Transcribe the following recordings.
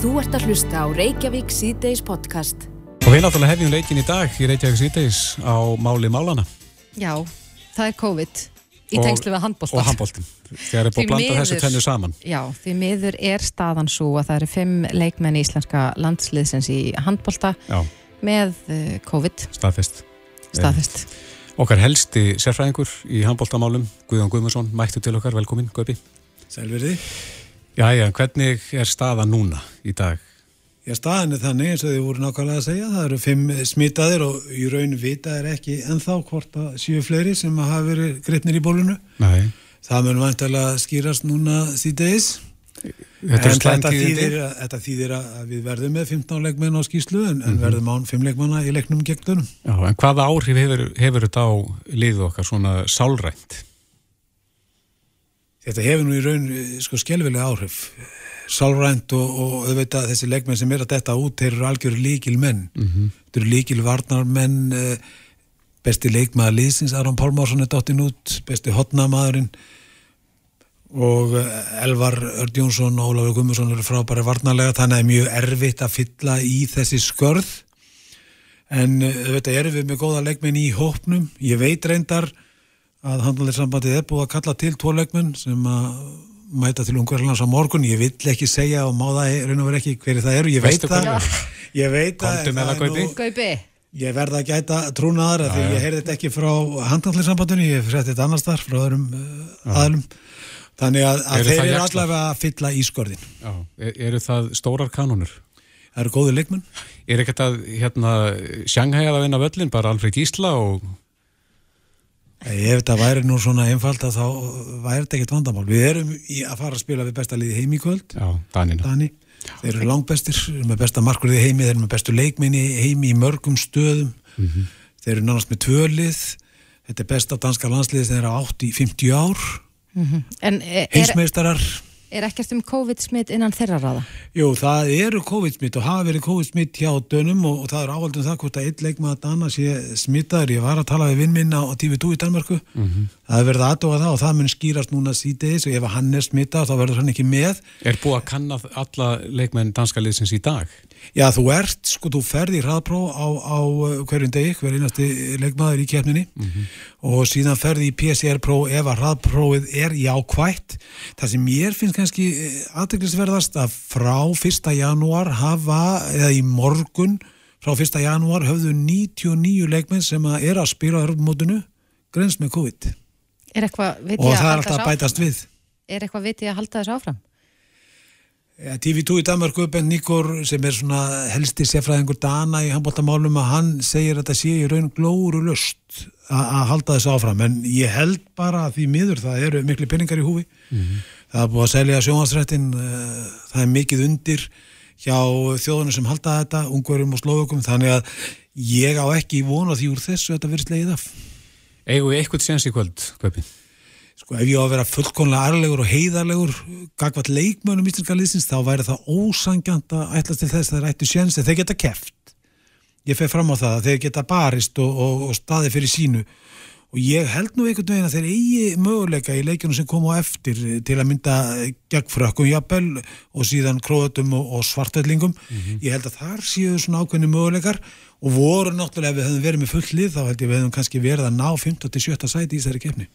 Þú ert að hlusta á Reykjavík C-Days podcast. Og við náttúrulega hefjum leikin í dag í Reykjavík C-Days á máli málana. Já, það er COVID í Og- tengslu við handbólta. Og handbóltin. Þegar er Því að blanda þessu miður- tennu saman. Já, því miður er staðan svo að það eru fimm leikmenn í íslenska landsliðsins í handbólta Já, með eh, COVID staðfest. staðfest. Okkar helsti sérfræðingur í handbóltamálum, Guðjón Guðmundsson, mættu til okkar, velkomin, Guðbi. Sælverði. Jæja, hvernig er staðan núna í dag? Já, staðan er þannig eins og þið voru nákvæmlega að segja. Það eru fimm smitaðir og í raun vita er ekki ennþá hvort að séu fleiri sem hafa verið gripnir í bólunu. Nei, Það mun vantilega skýrast núna síðdeis. þetta er En slæm þetta þýðir, að- þetta þýðir að við verðum með 15 leikmenn á skýslu en, en verðum án 5 leikmanna í leiknum gegn dönum. Já, en hvaða áhrif hefur, hefur þetta á liðu okkar svona sálrænt? Þetta hefur nú í raun eh, sko skelvilega áhrif. Sálrænt og, og auðvitað þessi leikmenn sem er að detta út, þeir eru algjör líkil menn. Mhm. Þeir eru líkil varnarmenn, eh, besti leikmaður liðsins, Aron Pálmarsson er dottin út, besti hotnamaðurinn og eh, Elvar Örd Jónsson og Ólafur Gummarsson eru frábæri varnarlega, þannig að það er mjög erfitt að fylla í þessi skörð. En auðvitað erum við með góða leikmenn í hópnum. Ég veit reyndar að handlæðirsambandið er búið að kalla til tvo leikmenn sem að mæta til ungverðlands á morgun. Ég vill ekki segja og má það raun og vera ekki hverju það eru. Ég veit Veistu það. Ég veit það. Það Ég verða að gæta trúnaðar af því ég heyrði þetta ekki frá handlæðirsambandinu. Ég frétti þetta annars þar frá öðrum uh, aðlum. Þannig að, að Eru þeir eru allavega að fylla í skorðin. Já, er, eru það stórar kanonur? Það eru góði leikmenn. Er ekkert að, hérna, Shanghai að vinna völlin, bara Alfred Gísla og... Ef þetta væri nú svona einfalt að þá væri þetta ekkert vandamál. Við erum í að fara að spila við besta liði heim í kvöld. Já, Danina. Dani. Þeir eru langbestir, eru með besta markurði heimi, þeir eru með bestu leikminni heimi í mörgum stöðum. Þeir eru nánast með tvölið. Þetta er besta danska landslið sem þeir eru átt í 50 ár. en er, er, Heimsmeistarar. Er ekkert um COVID-smitt innan þeirra ráða? Jú, það eru COVID-smitt og hafa verið COVID-smitt hjá dönum og, og það er áhaldum það hvort að einn leikmaður Dana sé smittaður. Ég var að tala við vinn minna á TV2 í Danmarku. Það er verið aðdóa það og það mun skýrast núna síðdeis og ef hann er smittaður þá verður hann ekki með. Er búið að kanna alla leikmenn danska liðsins í dag? Já, þú ert, sko, þú ferð í hraðpró á, á uh, hverjum degi, hver einasti leikmaður í keppninni og síðan ferð í PCR-pró ef að hraðpróið er jákvætt. Það sem mér finnst kannski aðteglisverðast að frá 1. janúar hafa, eða í morgun, frá 1. janúar höfðu 99 leikmenn sem að er að spila á örfumótinu grens með COVID Er eitthvað vitið og að það er alltaf að bætast við. Er eitthvað vitið að halda þessu áfram? Ja, TV2 í Danmarku, Ben Nikor sem er svona helsti sérfræðingur Dana í handbóltamálum að hann segir að þetta sé í raun glóru lust að halda þessu áfram. En ég held bara að því miður það eru miklu peningar í húfi. Það er búið að selja sjónvarsrættin það er mikið undir hjá þjóðunum sem halda þetta ungverum og slóðukum þannig að ég á ekki vona því úr þessu þetta verið slegið af. Við eitthvað séns í kvöld, Kaupi? Sko ef ég á að vera fullkonlega arlegur og heiðarlegur gagvat leikmönum íslenska liðsins þá væri það ósangjant að ætlast til þess að þeir ættu séns en þeir geta keft. Ég fer fram á það að þeir geta barist og, og, og staði fyrir sínu og ég held nú einhvern veginn að þeir eigi möguleika í leikjunum sem kom á eftir til að mynda gegn frökkum jafnbel og síðan króðutum og, og svartöllingum. Ég held að þar séu svona ákveðni möguleikar og voru náttúrulega ef við hefðum verið með full lið þá held ég við hefðum kannski verið að ná 15-17 sæti í þessari kefni.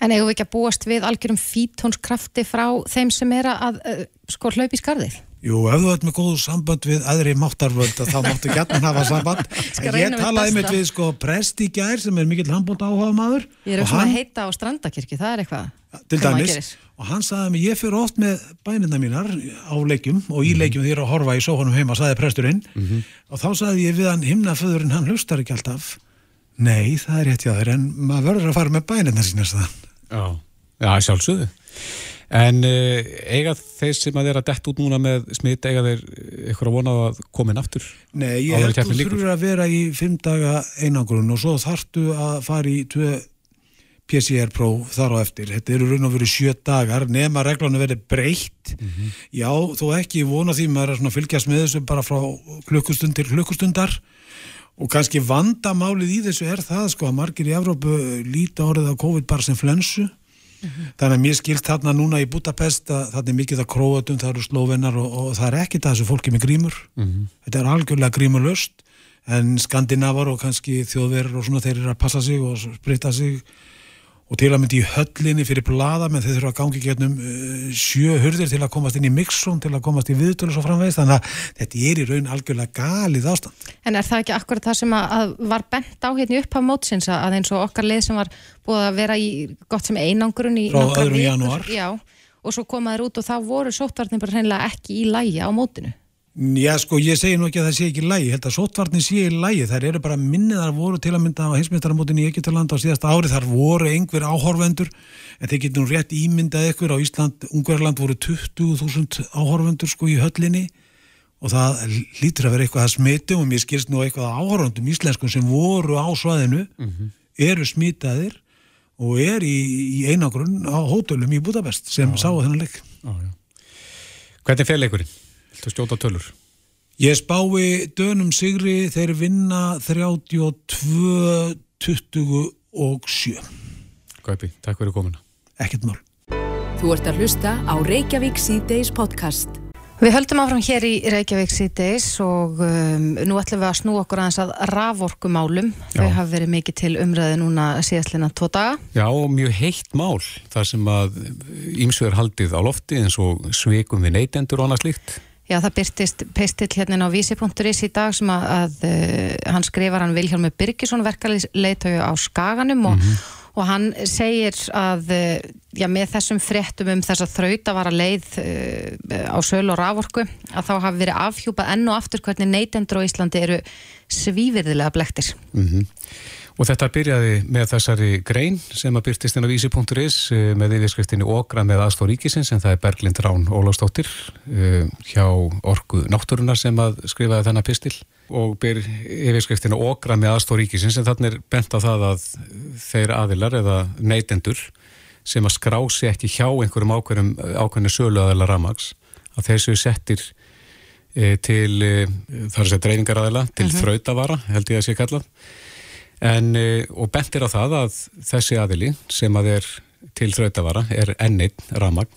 En eigum við ekki að búast við algjörum fítónskrafti frá þeim sem er að uh, sko hlaupa í skarðið? Jú, ef þú ert með góð samband við aðri máttarvöld þá máttu gætna hafa samband ég talaði mitt við sko prest í gær sem er mikill handbónd áhuga maður Ég er og um hann, að heita á strandakirkju, það er eitthvað til dæmis og hann sagði mig, ég fyrir oft með bænina mínar á leikjum og Mhm. í leikjum því ég er að horfa í sóhunum heima, sagði presturinn og þá sagði ég við hann, himnaföðurinn hann hlustar ekki alltaf nei, það er rétt hjá þér en maður verður að fara með bænina sína hann. Já, já sjálfsögðu. En uh, eiga þeir sem að þeirra dett út núna með smitt, eiga þeir ykkur að vona að komin aftur? Nei, ég held keppnin þú þurfur að vera í fimm daga einangrun og svo þarftu að fara í tvö PCR-próf þar á eftir. Þetta eru raun og verið sjö dagar nema reglanu verið breytt. Já, þó ekki ég vona því maður er svona að fylgjast með þessu bara frá klukkustund til klukkustundar og kannski vandamálið í þessu er það sko að margir í Evrópu líta orðið á COVID bara sem flensu. Þannig að mér skilst þarna núna í Budapest að þarna er mikið að króatum, það eru slóvenar og, og það er ekkit að þessu fólki með grímur. Þetta er algjörlega grímurlöst en skandinavar og kannski þjóðverður og svona þeir eru að passa sig og spritta sig og til að myndi í höllinni fyrir blada menn þeir þurfa að gangi getnum uh, sjö hurðir til að komast inn í mixum til að komast í viðtölu svo framvegist þannig að þetta er í raun algjörlega galið ástand. En er það ekki akkurat það sem að, að var bent á hérna upp af mótsins að eins og okkar lið sem var búið að vera í gott sem einangrun í Frá öðrum janúar. Já, og svo komaður út og þá voru sóttvarnir bara hreinlega ekki í lægi á mótinu Já sko ég segi nú ekki að það sé ekki í lægi held að sótvarnin sé í lægi þær eru bara minnið þar voru til að mynda á hinsmyndaramótin í Egyptaland á síðasta ári. Þar voru einhver áhorfendur en þeir getur nú rétt ímyndað ykkur á Ísland, Ungverland voru 20.000 áhorfendur sko í höllinni. Og það lítur að vera eitthvað að smitum og mér skilst nú eitthvað að áhorfendum íslenskum sem voru á svaðinu eru smitaðir og er í, í einagrunn á hótelum í Budapest sem sá að þennan leik. Já, já. Hvernig fer leikurinn? Viltu skjóta tölur? Ég spái dönum sigri þeir vinna 32-27 Kaupi, takk fyrir komuna. ekkert mál Þú ert að hlusta á Reykjavík C-Days podcast. Við höldum áfram hér í Reykjavík síðdeis og um, nú ætlum við að snú okkur aðeins að raforkumálum. Þau hafa verið mikið til umræði núna síðastlina tvo daga. Já, og mjög heitt mál, þar sem að ímsu er haldið á lofti eins og sveikum við neytendur og annað slíkt. Já, það byrtist pistill hérna á vísi.is í dag sem að, að uh, hann skrifar hann Vilhjálmur Birgisson verkaleitau á Skaganum og, og hann segir að uh, já, með þessum fréttum um þess að þrauta var að leið uh, á sölu og raforku að þá hafi verið afhjúpað enn og aftur hvernig neytendur á Íslandi eru svívirðilega blektir. Og þetta byrjaði með þessari grein sem að byrtist inn á vísi.is eh, með yfirskriftinni Okra með aðstóð ríkisins en það er Berglind Rán Ólafsdóttir eh, hjá Orku Náttúrunar sem að skrifaði þennan pistil og byr yfirskriftinni Okra með aðstóð ríkisins en þannig er bent á það að þeir aðilar eða neytendur sem að skrá sig ekki hjá einhverjum ákveðum ákveðinu sölu aðeila ramags að þeir séu settir e, til, þar er sér dreifingaraðila til þrautavara, held ég að sé kallað en, e, og bentir á það að þessi aðili sem að er til þrautavara er ennitt ramagn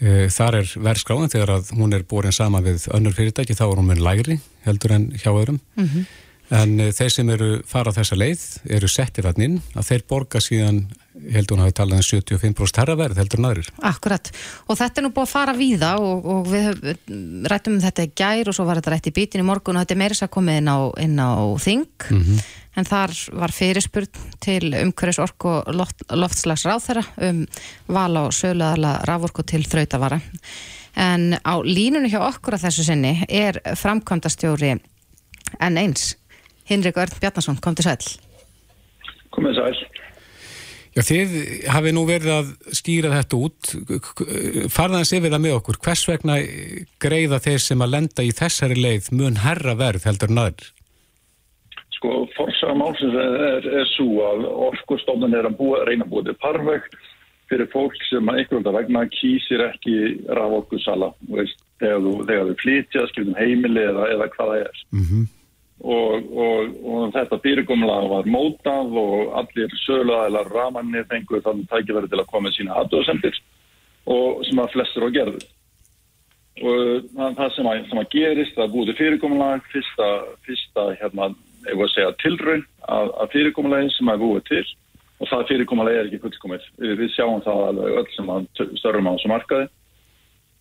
e, þar er verðskráðan þegar að hún er borin saman við önnur fyrirtæki þá er hún mun lægri heldur en hjá öðrum. En e, þeir sem eru fara þessa leið eru settir hann inn að þeir borga síðan heldur hún hafi talað um 75% herra verð heldur en aðrir. Akkurat, og þetta er nú búið að fara víða og, og við rættum um þetta í gær og svo var þetta rætt í bítin í morgun og þetta er meira þess að komið inn á, inn á þing. En þar var fyrirspurn til umhverfis orku og loft, loftslags ráþæra um val á söluðala rávorku til þrautavara. En á línunni hjá okkur að þessu sinni er framkvæmdastjóri en eins Hinrik Örn Bjarnason, kom til sæl Komið sæl. Já, þið hafið nú verið að skýra þetta út, farðans yfir það með okkur, hvers vegna greiða þeir sem að lenda í þessari leið mun herra verð heldur aður? Sko, forsaga málsins er, er, er svo að orkustofnun er að búa, reyna að búa til parveg fyrir fólk sem að einhverjum vegna kýsir ekki raforkusala, þú veist, þegar þú, þegar þú flytja, skiptum heimili eða, eða hvað það er. Mm Og, og, og þetta fyrirkomlega var mótað og allir söluæðilar ramanni fengur þannig tækifæri til að koma með sína aðdóðsendir og sem að flestir á gerðu. Og það, það sem, að, sem að gerist, það búið fyrirkomlega, fyrsta, fyrsta hérna, ef að segja tilraun að, að fyrirkomlega sem að búið til og það fyrirkomlega er ekki fullkomið. Við, sjáum það alveg öll sem að störfum á þessu markaði.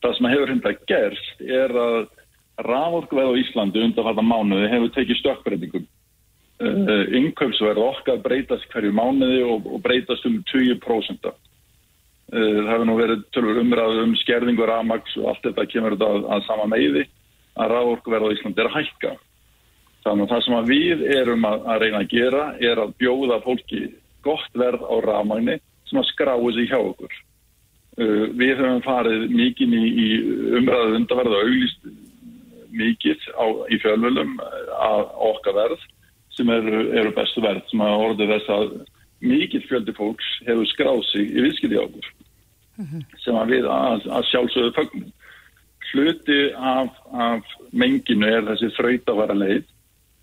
Það sem að hefur hundlega gerst er að raforkuveð á Íslandi undanfarta mánuði hefur tekið stökkbreytingum. Uh, Innkaupsverð okkar breytast hverju mánuði og, og breytast um 20%. Uh, það hefur nú verið tölur umræðu um skerðingu rafmaks og allt þetta kemur þetta að, að sama meiði að raforkuveð á Íslandi er að hækka. Þannig að það sem að við erum að, að reyna að gera er að bjóða fólki gott verð á rafmagni sem að skráu sig hjá okkur. Uh, við höfum farið mikið í, í umræðu undanverðu og auglýst mikið á, í fjölvölum að okkar verð sem eru, eru bestu verð sem að orði þess að mikið fjöldi fólks hefur skráð sig í viðskildi á okkur sem að við að, að sjálfsögðu fögnum. Hluti af, af menginu er þessi þrautavara leið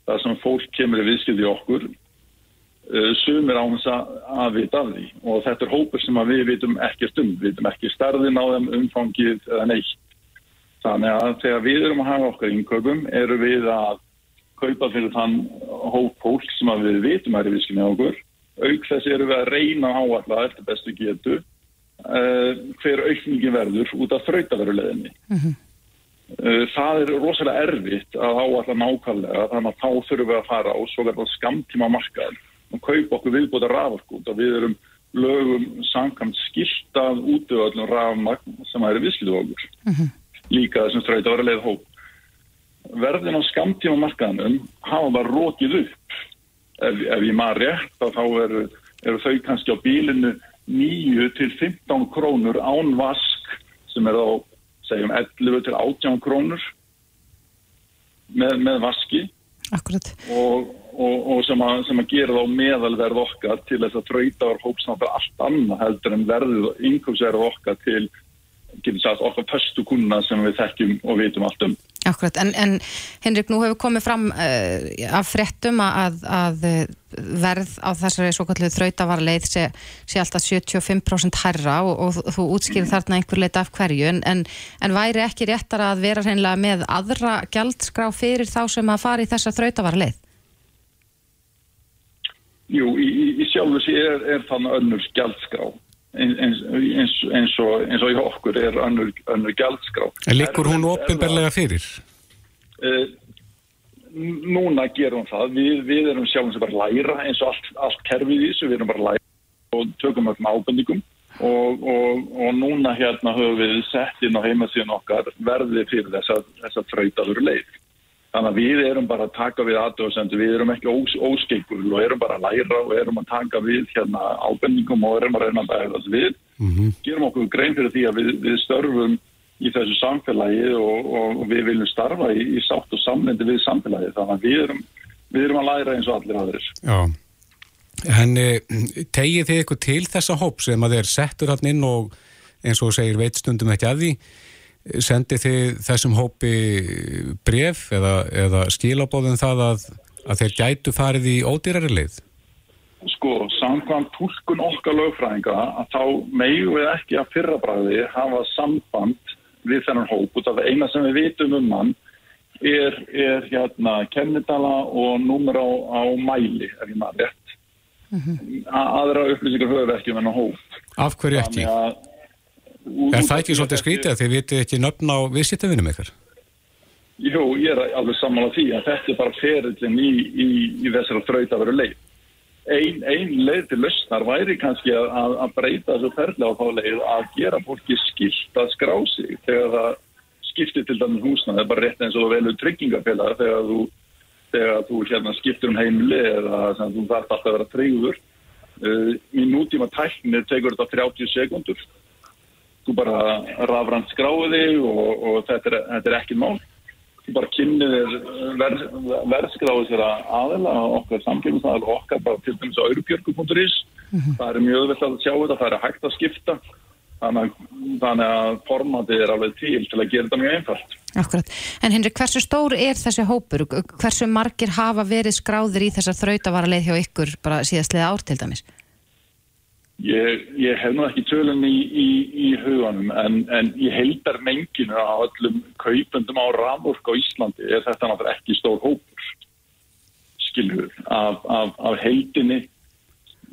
þar sem fólk kemur í viðskildi okkur uh, sumir á þess að vita af því og þetta er hópur sem við vitum ekkert um, við vitum ekki starðin á þeim umfangið eða neitt. Þannig að þegar við erum að hafa okkar innkaupum eru við að kaupa fyrir þann hóp fólk sem við vitum að er í vissinni á okkur. Auk þess eru við að reyna á alla eftir bestu getu uh, hver aukningi verður út af þrautaveruleginni. Mm -hmm. uh, það er rosalega erfitt að áalla nákvæmlega þannig að þá þurfum við að fara á svo verður skamtíma markaðar og kaupa okkur viðbúta raforku og við erum lögum samkvæmt skiltað út af öllum rafmagn sem er viðskilðu okkur. Mm -hmm. Líka þessum þrautaverulegið hóp. Verðin á skamtíma markaðanum hafa bara rókið upp. Ef, ef ég maður rétt þá eru, eru þau kannski á bílinu 9 til 15 krónur án vask sem er á segjum 11 til 18 krónur með, með vaski. Og, og, og sem, að, sem að gera þá meðalverð okkar til þess að tröyta var hópsnáttar allt annað heldur en verðið yngjómsverð okkar til sagt, okkar pöstu kuna sem við þekkjum og vitum allt um. Akkurat, en, en Henrik, nú hefur komið fram uh, af frettum að, að verð á þessari svo kallu þrautavara leið sé, sé alltaf 75% herra og, og þú útskýrir þarna einhver leita af hverju, en, en, en væri ekki réttar að vera hreinlega með aðra gjaldskrá fyrir þá sem að fara í þessa þrautavara leið? Jú, í, í sjálfu sér er, er þannig önnur gjaldskrá eins, eins, eins, og, eins og í okkur er önnur, önnur gjaldskrá. En likur hún ofinberlega fyrir? Uh, núna gerum það. Við, við erum sjálfum sem bara læra eins og allt, allt kerfið í þessu, við erum bara læra og tökum öllum ábendingum og, og, og núna hérna höfum við sett inn á heimasíðan okkar verði fyrir þess að fröytaður leið. Þannig að við erum bara að taka við aðdóðsendu, við erum ekki ós, óskeikur og erum bara að læra og erum að taka við hérna ábendingum og erum að reyna að bæða þess við. Mm -hmm. Gerum okkur grein fyrir því að við, við störfum í þessu samfélagi og, og við viljum starfa í, í sátt og samlendi við samfélagi. Þannig að við erum, við erum að læra eins og allir aðeins. Já, henni tegið þið eitthvað til þessa hóp sem að þeir settur hann inn og eins og segir veitstundum ekki að því sendi þið þessum hópi bref eða, eða skilabóðum það að, að þeir gætu farið í ódýrari leið? Sko, samkvæmt tólkun okkar lögfræðinga að þá megu við ekki að fyrrabræði hafa samband við þennan hóp og það eina sem við vitum um hann er, er hérna kennitala og númer á, á mæli, ef ég maður rétt. Mm -hmm. Aðra upplýsingar höfum við ekki um hennar hóp. Af hverju ekki? Þannig að Er það ekki svolítið skrítið að þið vitið ekki nöfn á viðsýttavinum ykkar? Jú, ég er alveg sammálað því að þetta er bara ferillin í, í, í þessari þraut að vera leið. Einn ein leið til lausnar væri kannski að, að breyta þessu ferli á þá leið að gera fólki skilt að skrá sig þegar það skiptir til dæmis húsna. Það er bara rétt eins og velu tryggingafélag þegar þú, þegar þú hérna, skiptir um heimli eða þú þarf alltaf að vera treyður. Uh, í nútíma tæknir tegur þetta 30 sekundur þú bara rafrand skráði og, og þetta, er, þetta er ekki mál þú bara kynnið verð, verðskráði sér aðeila okkar samkjöfnum, okkar bara til dæmis á eurubjörgu.is mm -hmm. það er mjög veld að sjá þetta, það er hægt að skipta þannig, þannig að formatið er alveg til til að gera þetta mjög einfalt Akkurat, en Henrik, hversu stór er þessi hópur? Hversu margir hafa verið skráðir í þessar þrautavara leið hjá ykkur bara síðastlega ár til dæmis? Ég, ég hef nú ekki tölun í, í, í huganum en, en ég heldar menginu á öllum kaupendum á ramvork á Íslandi er þetta náttúrulega ekki stór hópur skilur af, af, af heldinni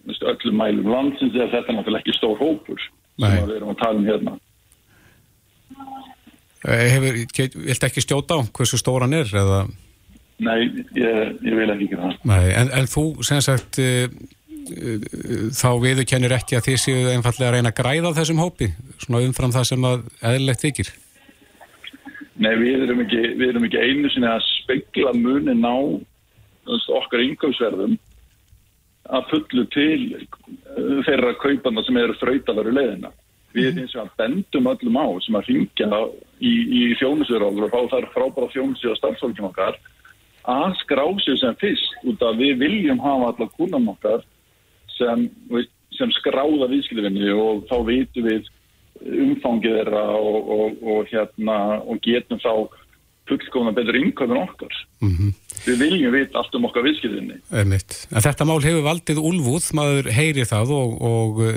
öllum mælum landsins er þetta náttúrulega ekki stór hópur Nei. sem við erum að tala um hérna eh, Hefur, viltu ekki stjóta á hversu stóran er eða? Nei, ég, ég vil ekki ekki það Nei, en, en þú sem sagt eh, þá viðurkennir ekki að þið séu einfallega að reyna að græða þessum hópi svona umfram það sem að eðlilegt þykir Nei, við erum ekki, við erum ekki einu sinni að spegla munin á okkar yngjómsverðum að fullu til uh, þeirra kaupanda sem eru fröytaveru leiðina. Við erum eins og að bendum öllum á sem að ringja í, í þjónusverðar og fá þar frábæra þjónusi og starfsfólkjum okkar að skrásið sem fyrst út að við viljum hafa allar kunnum okkar sem, sem skráða viðskilfinni og þá veitum við umfangið þeirra og, og, og, hérna, og getum þá fullkomna betur innköpun okkar. Mm -hmm. Við viljum vita allt um okkar viðskiptinni. En þetta mál hefur valdið úlvúð, maður heyri það og, og uh,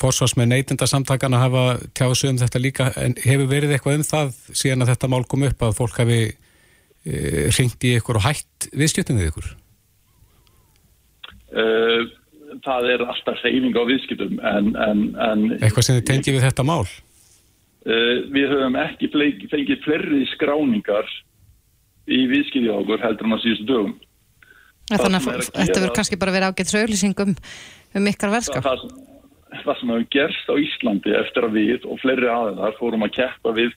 fórsvars með neytinda samtakana hafa tjáðs um þetta líka, en hefur verið eitthvað um það síðan að þetta mál kom upp að fólk hafi uh, ringt í ykkur og hætt viðskiptum við ykkur? Uh, það er alltaf reyning á viðskiptum en, en, en Eitthvað sem þið tengið við þetta mál? Uh, við höfum ekki fengið flerri skráningar í viðskipti okkur heldur en á síðustu dögum. Þannig að þetta verður kannski bara verið ágætt sögulísingum um ykkar verðskap. Það, það, það sem hefur gerst á Íslandi eftir að við og fleiri aðeins fórum að keppa við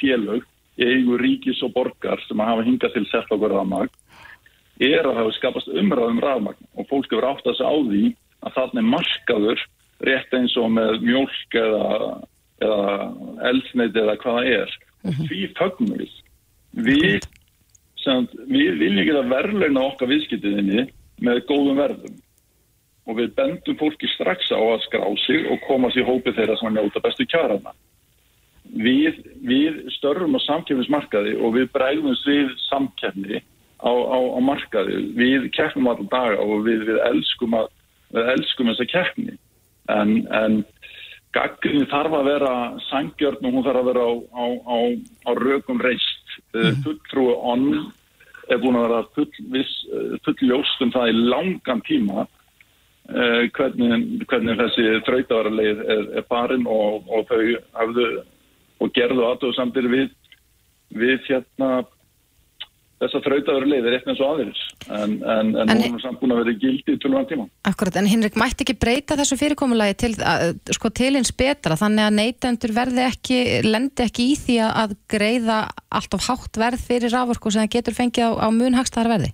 félög í eigu ríkis og borgar sem að hafa hingað til sett okkur aðmag er að hafa skapast umræðum rafmagn og fólk hefur átt að segja á því að þannig markaður rétt eins og með mjölk eða, eða eldsneiti eða hvaða er. Mhm. því fögnum við. Við, sem, við viljum ekki að verðleina okkar viðskiptiðinni með góðum verðum. Og við bendum fólki strax á að skrá sig og koma sér hópið þeirra sem njóta bestu kjaraðna við, við störrum á samkefnismarkaði og við bregðum við samkefni á, á, á markaði. Við keppum alltaf daga og við, við elskum, að, við elskum þessa keppni. En, en gaggrinni þarf að vera sangjörn og hún þarf að vera á, á rögum reist. Mm. Fulltrúi onn er búin að vera full, viss, full ljóst um það í langan tíma uh, hvernig, hvernig þessi þrautavaraleið er, er barinn og, og þau hafðu og gerðu aðtöðu samtir við við hérna þess að þrautaður leiðir eitthvað eins og aðeins en, en, en, en hún er samt búin að vera gildi í tölvunum tíma. Akkurat, en Hinrik mætti ekki breyta þessu fyrirkomulagi til, sko, til eins betra þannig að neytendur verði ekki, lendi ekki í því að greiða allt of hátt verð fyrir rávorku sem það getur fengið á, á munhagstæðar verði?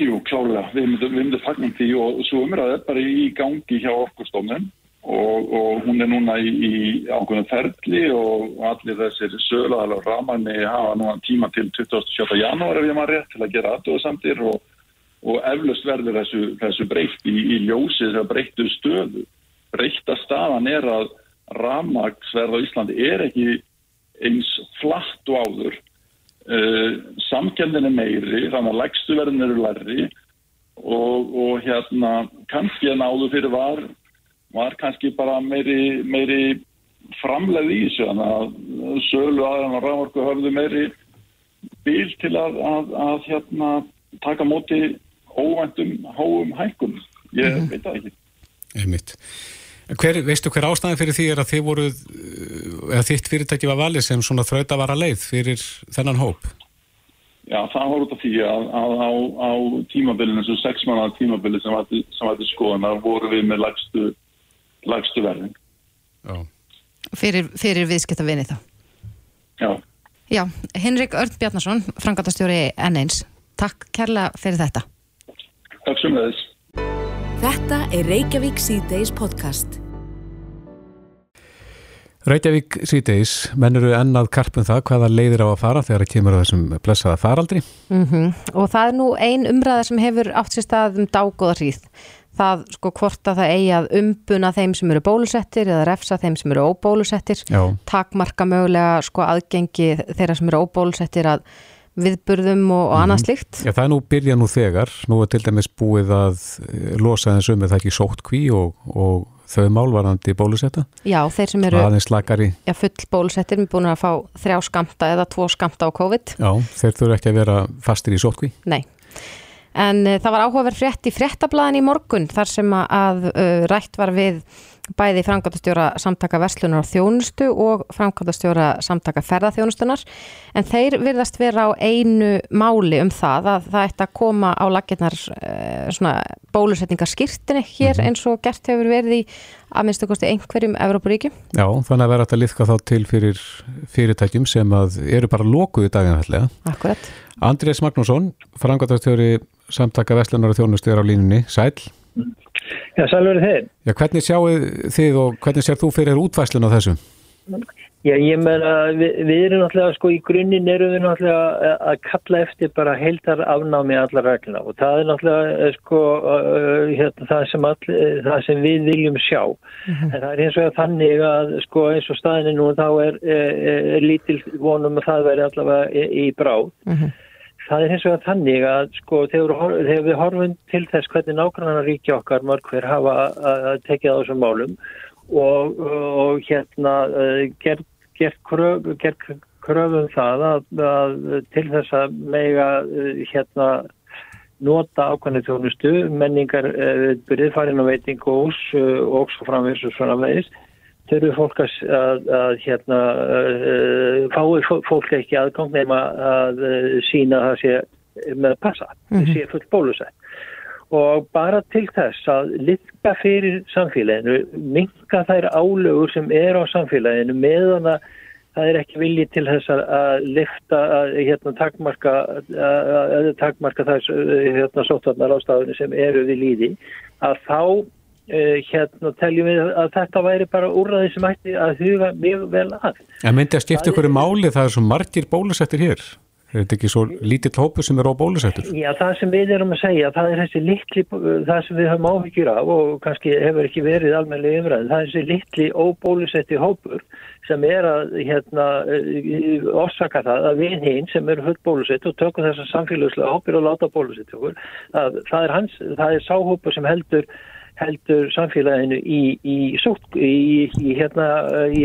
Jú, klálega, við myndum, fagnum því og svo umræðið er bara í gangi hjá orkustofnum Og, og hún er núna í, í ákveðin ferli og allir þessir söglaðal og ramanni hafa núna tíma til 27. janúar ef ég maður rétt til að gera aðdóðsamtir og, og eflust verður þessu, þessu breytt í, í ljósið þegar breyttu stöðu. Breytta staðan er að ramagsverð á Íslandi er ekki eins flatt og áður. Uh, eh, samkjöndin er meiri, þannig að legstuverðin eru lærri og, og hérna kannski en áður fyrir var var kannski bara meiri, meiri framleið í þessu þannig að sölu aðeins á rávorku höfðu meiri bíl til að, að, að hérna, taka móti óvæntum háum hækkum ég mm -hmm. veit það ekki Einmitt. Hver, veistu hver ástæðin fyrir því er að þið voru eða þitt fyrirtæki var valið sem svona þraut að vara leið fyrir þennan hóp? Já, það út af því að, að á, á tímabilinu, þessu sex manna tímabili sem var til skoðan, voru við með lagstu lagstu verðin. Fyrir, fyrir viðskiptavinni þá? Já. Já, Henrik Örn Bjarnason, frangatastjóri N1, takk kærlega fyrir þetta. Takk sem þess. Þetta er Reykjavík C-Days podcast. Reykjavík síðdeis, menn eru ennað karpum það hvaða leiðir á að fara þegar það kemur á þessum blessaða faraldri. Mm -hmm. Og það er nú ein umræða sem hefur átt sér stað um dágóða hríð það sko hvort að það eigi að umbuna þeim sem eru bólusettir eða refsa þeim sem eru óbólusettir. Já. takmarka mögulega sko aðgengi þeirra sem eru óbólusettir að viðburðum og, og annað mhm. slíkt. Já það er nú byrja nú þegar, nú er til dæmis búið að eh, losa þessum með það ekki sótt kví og, og þau málvarandi bólusetta? Já þeir sem eru já, full bólusettir er búin að fá þrjá skamta eða tvo skamta á COVID. Já þeir þurfu ekki að vera fastir í sótt kví Nei En uh, það var áhugaverð frétt í fréttablaðin í morgun þar sem að uh, rætt var við bæði framkvæmtastjóra samtaka verslunar á þjónustu og framkvæmtastjóra samtaka ferðarþjónustunar en þeir virðast vera á einu máli um það að það ætti að koma á laginnar uh, bólusetningarskirtinni hér mhm. eins og gert hefur verið í að minnstu kosti einhverjum Evrópuríkjum. Já, þannig að vera alltaf liðka þá til fyrir fyrirtækjum sem eru bara lókuð í daginn ætlega. Akkurat. Andrés Magnússon, framkvæmtastjóri samtaka Vestlunar og þjónustu er á línunni. Sæl? Já, sæl verið þeir. Já, hvernig sjáu þið og hvernig sér þú fyrir útvæslun á þessu? Já, ég meina, við, við erum náttúrulega, sko, í grunninn erum við náttúrulega að kalla eftir bara heildar afnámi allar regluna og það er náttúrulega, eh, sko, uh, hérna, það, sem all, það sem við viljum sjá. Mm -hmm. En það er eins og þannig að, sko, eins og staðinni nú, þá er, er, er lítil vonum að það veri allavega í, í bráð. Mm -hmm. Það er eins og þannig að, sko, þegar, þegar við horfum til þess hvernig nákvæmlega ríkja okkar mörg hver hafa að, tekja á þessum málum og, og hérna uh, gerð gert kröfum kröf það að, að til þess að mega uh, hérna nota ákvæmlega þjónustu, menningar uh, byrðfærin og veitingós uh, og svo framvegs og svona veist þurfu fólk að, að, að hérna fái fólk ekki aðgang nema að sína það sé með passa, það mm -hmm. sé fullt bólusett og bara til þess að litka fyrir samfélaginu, minka þær álögur sem er á samfélaginu meðan að það er ekki vilji til þess að lifta að hérna, takmarka, að, takmarka þess hérna, sótvarnar ástafinu sem eru við líði, að þá uh, hérna teljum við að þetta væri bara úrraði sem ætti að huga mjög vel að. En myndi að stifta ykkur í máli það er svo margir bólusettir hér? Er þetta ekki svo lítill hópu sem er á bólusettur? Já, það sem við erum að segja, það er þessi litli, það sem við höfum áhyggjur af og kannski hefur ekki verið almennilega yfirræðin, það er þessi litli óbólusetti hópur sem er að hérna, orsaka það að við hinn sem eru fullt bólusett og tökum þessar samfélagslega hópir og láta það, það er, hans, það er sáhópur sem heldur heldur samfélaginu í, í, í, í hérna,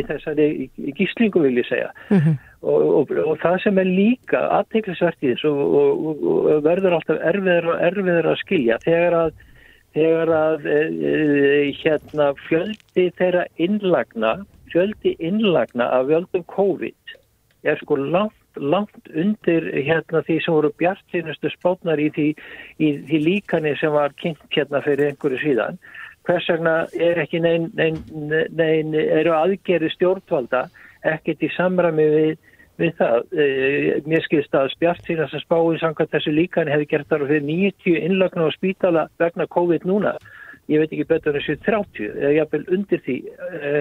þessari gíslingu vil ég segja. Mm -hmm. Og, og, og það sem er líka aðteiklisvert í þessu og, og verður alltaf erfiður og erfiður að skilja þegar að, þegar að e, e, hérna, fjöldi þeirra innlagna fjöldi innlagna af vjöldum COVID er sko langt, langt undir hérna því sem voru bjartinustu spátnar í því, í því líkani sem var kynnt hérna fyrir einhverju síðan hvers vegna er ekki nein, nein, nein eru aðgerri stjórnvalda ekkert í samræmi við, við það. E, mér skilst að spjart síðan sem spáði samkvæmt þessu líkan hefði gert þar fyrir 90 innlögnu á spítala vegna COVID núna. Ég veit ekki betur en þessu 30 eða jafnvel undir því e,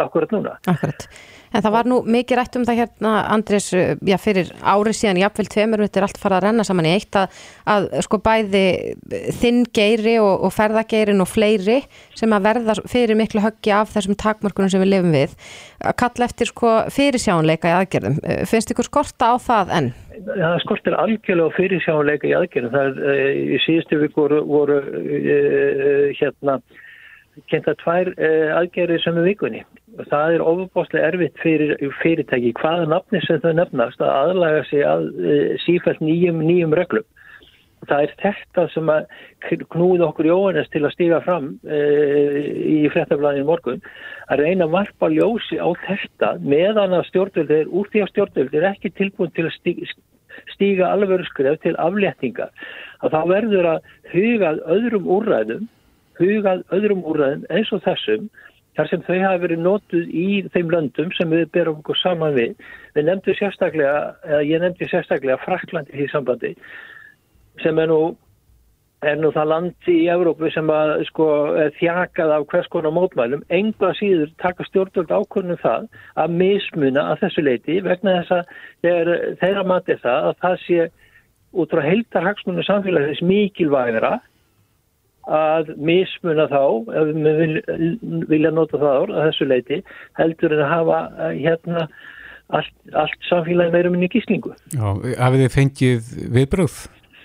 akkurat núna. Akkurat. En það var nú mikið rætt um það hérna, Andris, já, fyrir árið síðan, jáfnvel tveimur, þetta er allt farað að renna saman í eitt, að, að sko bæði þinn geiri og, og ferðageirin og fleiri sem að verða fyrir miklu höggi af þessum takmörkunum sem við lifum við, að kalla eftir sko fyrirsjánleika í aðgerðum. Finnst ykkur skorta á það enn? Það skortir algjörlega fyrirsjánleika í aðgerðum. Það er, eh, í síðustu vikur voru, voru uh, hérna, kynnt að tvær uh, aðgerðir sem er vikunni það er ofubáslega erfitt fyrir fyrirtæki hvaða nafni sem þau nefnast að aðlaga sig að e, sífælt nýjum, nýjum reglum. Það er þetta sem að knúða okkur Jóhannes til að stíga fram e, í frettablaðinu morgun að reyna að varpa ljósi á þetta meðan að stjórnvöldir, úr því að stjórnvöldir er ekki tilbúin til að stíga, stíga alveg skref til afléttingar. Að það verður að hugað öðrum úrræðum, hugað öðrum úrræðum eins og þessum þar sem þau hafa verið nótuð í þeim löndum sem við berum okkur saman við. Við nefndum sérstaklega, eða ég nefndi sérstaklega Fraklandi í sambandi sem er nú, er nú það landi í Európu sem að sko þjakað af hvers konar mótmælum. Enga síður taka stjórnvöld ákvörnum það að mismuna að þessu leiti vegna þess að þeir, þeirra mati það að það sé út frá heiltarhagsmunum samfélagsins mikilvægara að mismuna þá, ef við vilja nota það ár að þessu leiti, heldur en að hafa eh, hérna allt, allt samfélagi meirum inn í gíslingu. Já, hafið þið fengið viðbröð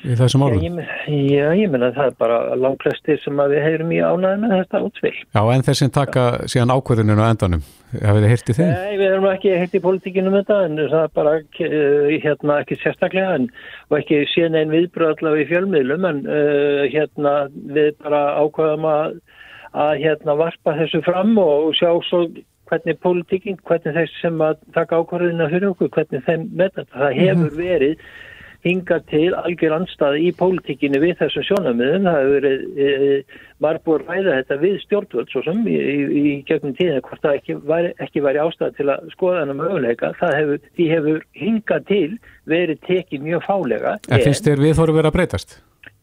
í þessum árum? Já, ég menna það er bara langklæstir sem við heyrum í ánæði með þetta útspill. Já, en þessin taka síðan ákvöðuninu á endanum. Hafið þið hirtið þeim? Nei, við erum ekki hirtið í politíkinu með þetta en það er bara uh, hérna ekki sérstaklega en, og ekki síðan einn viðbröð allavega í fjölmiðlum en uh, hérna við bara ákvaðum að, að hérna varpa þessu fram og sjá svo hvernig politíkin, hvernig þess sem að taka ákvarðina fyrir okkur, hvernig þeim með þetta. Það hefur mhm. verið hinga til algjör anstað í pólitíkinu við þessum sjónamiðum. Það hefur verið e, margbúr ræða þetta við stjórnvöld svo sem í, í, í gegnum tíðinu hvort það ekki væri, ekki væri ástað til að skoða hana möguleika. Það hefur, því hefur hinga til verið tekið mjög fálega. En finnst þér við þóru verið að breytast?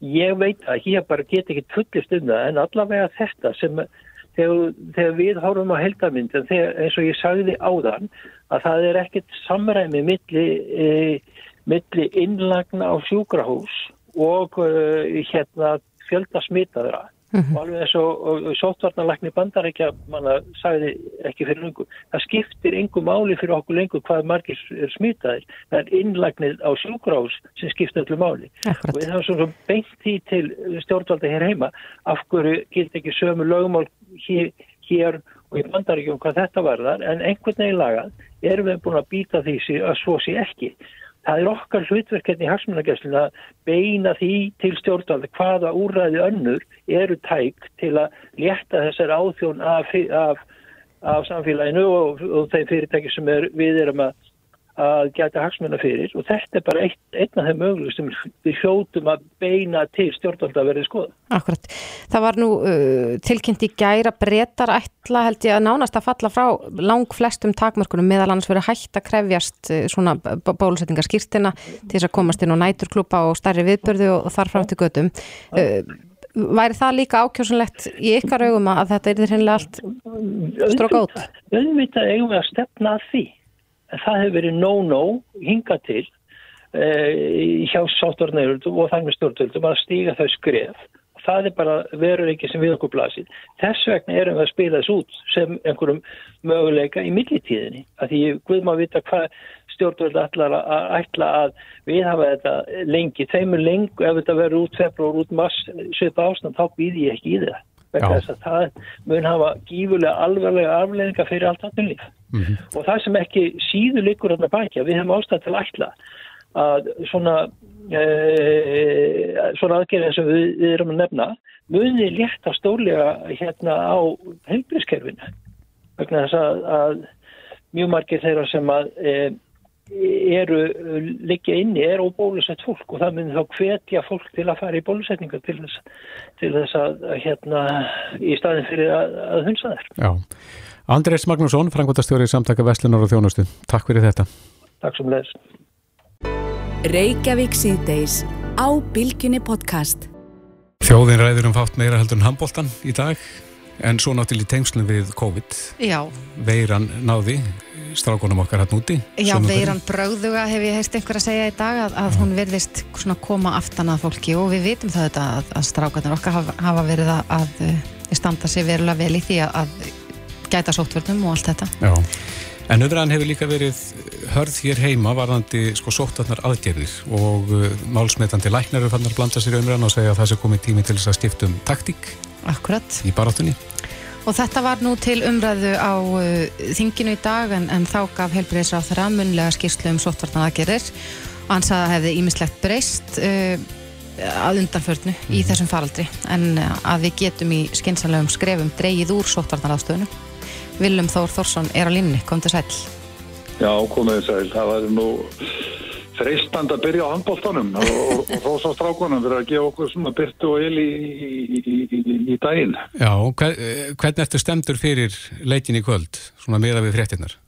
Ég veit að ég bara get ekki fullist um það en allavega þetta sem þegar, þegar við horfum á heldarmynd en þegar, eins og ég sagði áðan að það er ekkert samræmi milli, e, milli innlagna á sjúkrahús og e, hérna fjölda smitaðra. Mm -hmm. og alveg og, og sóttvarnalagni bandarækja manna sagði ekki fyrir lengur það skiptir engum máli fyrir okkur lengur hvað margir er smitaðir. Það er innlagnið á sjúkrás sem skiptir öllu máli. Akkurat. og við hafum svona beint því til stjórnvalda hér heima af hverju gilt ekki sömu lögumál hér, hér og í bandarækjum hvað þetta varðar. En einhvern veginn lagað erum við búin að býta því að svo sé ekki það er okkar hlutverkefni í hagsmunagæsluna að beina því til stjórnvaldi hvaða úrræði önnur eru tæk til að létta þessar áþjón af, af, af samfélaginu og, og þeim fyrirtæki sem er, við erum að að geta hagsmunna fyrir og þetta er bara eitt, einn af þeim möguleg sem við hljótum að beina til stjórnvalda að verði skoða. Akkurat. Það var nú uh, tilkynnt í gæra breytar ætla held ég að nánast að falla frá lang flestum takmörkunum meðal annars verið hægt að krefjast uh, svona bólusetningarskýrtina til þess að komast inn á næturklúpa og stærri viðbörðu og, og þar fram til gödum. Uh, væri það líka ákjósanlegt í ykkar augum að þetta er þérlega allt stróka út? Unnvitað eigum við að stefna því það hefur verið no-no hinga til e, hjá sáttornægurðum og með stjórnvöldum að stíga þau skref. Það er bara veruleiki sem við okkur blasir. Þess vegna erum við að spila þess út sem einhverjum möguleika í millitíðinni. Að því við maður vita hvað stjórnvöld ætlar að, ætla að við hafa þetta lengi, þeimur lengu ef þetta verður út februar, út mass svipa ástand, þá býð ég ekki í það það mun hafa gífurlega alvarlega afleðinga fyrir allt aðtunlíf mm -hmm. og það sem ekki síður likur að bækja, við hefum ástæð til ætla að svona e, svona aðgerðin sem við, við erum að nefna muni létta stórlega hérna á heilbrískerfinu vegna þess að, að mjög margir þeirra sem að e, eru liggja inni er óbólusett fólk og það myndir þá hvetja fólk til að fara í bólusetninga til þess, til þess að hérna í staðin fyrir að, að hunsa þær. Já. Andrés Magnússon, frangvöldastjóri í samtaka Veslunar og Þjónustu. Takk fyrir þetta. Takk sem leðis. Reykjavík síðdeis á Bilginni podcast. Þjóðin ræður um fátt meira heldur en handbóltan í dag en svo náttúrulega í tengslum við COVID. Já. Veiran náði strákunum okkar hann úti Já, veiran brögðuga hef ég heist einhver að segja í dag að, að hún verðist koma aftan að fólki og við vitum það þetta að, að strákunum okkar hafa, hafa verið að, að standa sig verulega vel í því að gæta sóttvörnum og allt þetta Já, en umræðan hefur líka verið hörð hér heima varðandi sko sóttvarnar aðgerðir og uh, málsmetandi læknar eru fannar að blanda sér umræðan og segja að það sé komið tími til þess að skiptum taktík Akkurat í baráttunni Og þetta var nú til umræðu á uh, þinginu í dag en, en þá gaf helbriðisráð þeirra munlega skýrslu um sóttvartan aðgerir og hann sagði að hefði ímislegt breyst uh, að undanförnu mm. í mhm. þessum faraldri en uh, að við getum í skinsanlegum skrefum dreyið úr sóttvartan aðstöðunu. Viljum Þór Þórsson er á línni, kom til sæl. Já, komið sæl. Það var nú freistand að byrja á handbóltanum og, og rosa strákunum fyrir að gefa okkur svona byrtu og il í, í, í, í daginn. Já, hvernig ertu stemtur fyrir leikin í kvöld, svona meða við fréttinnar?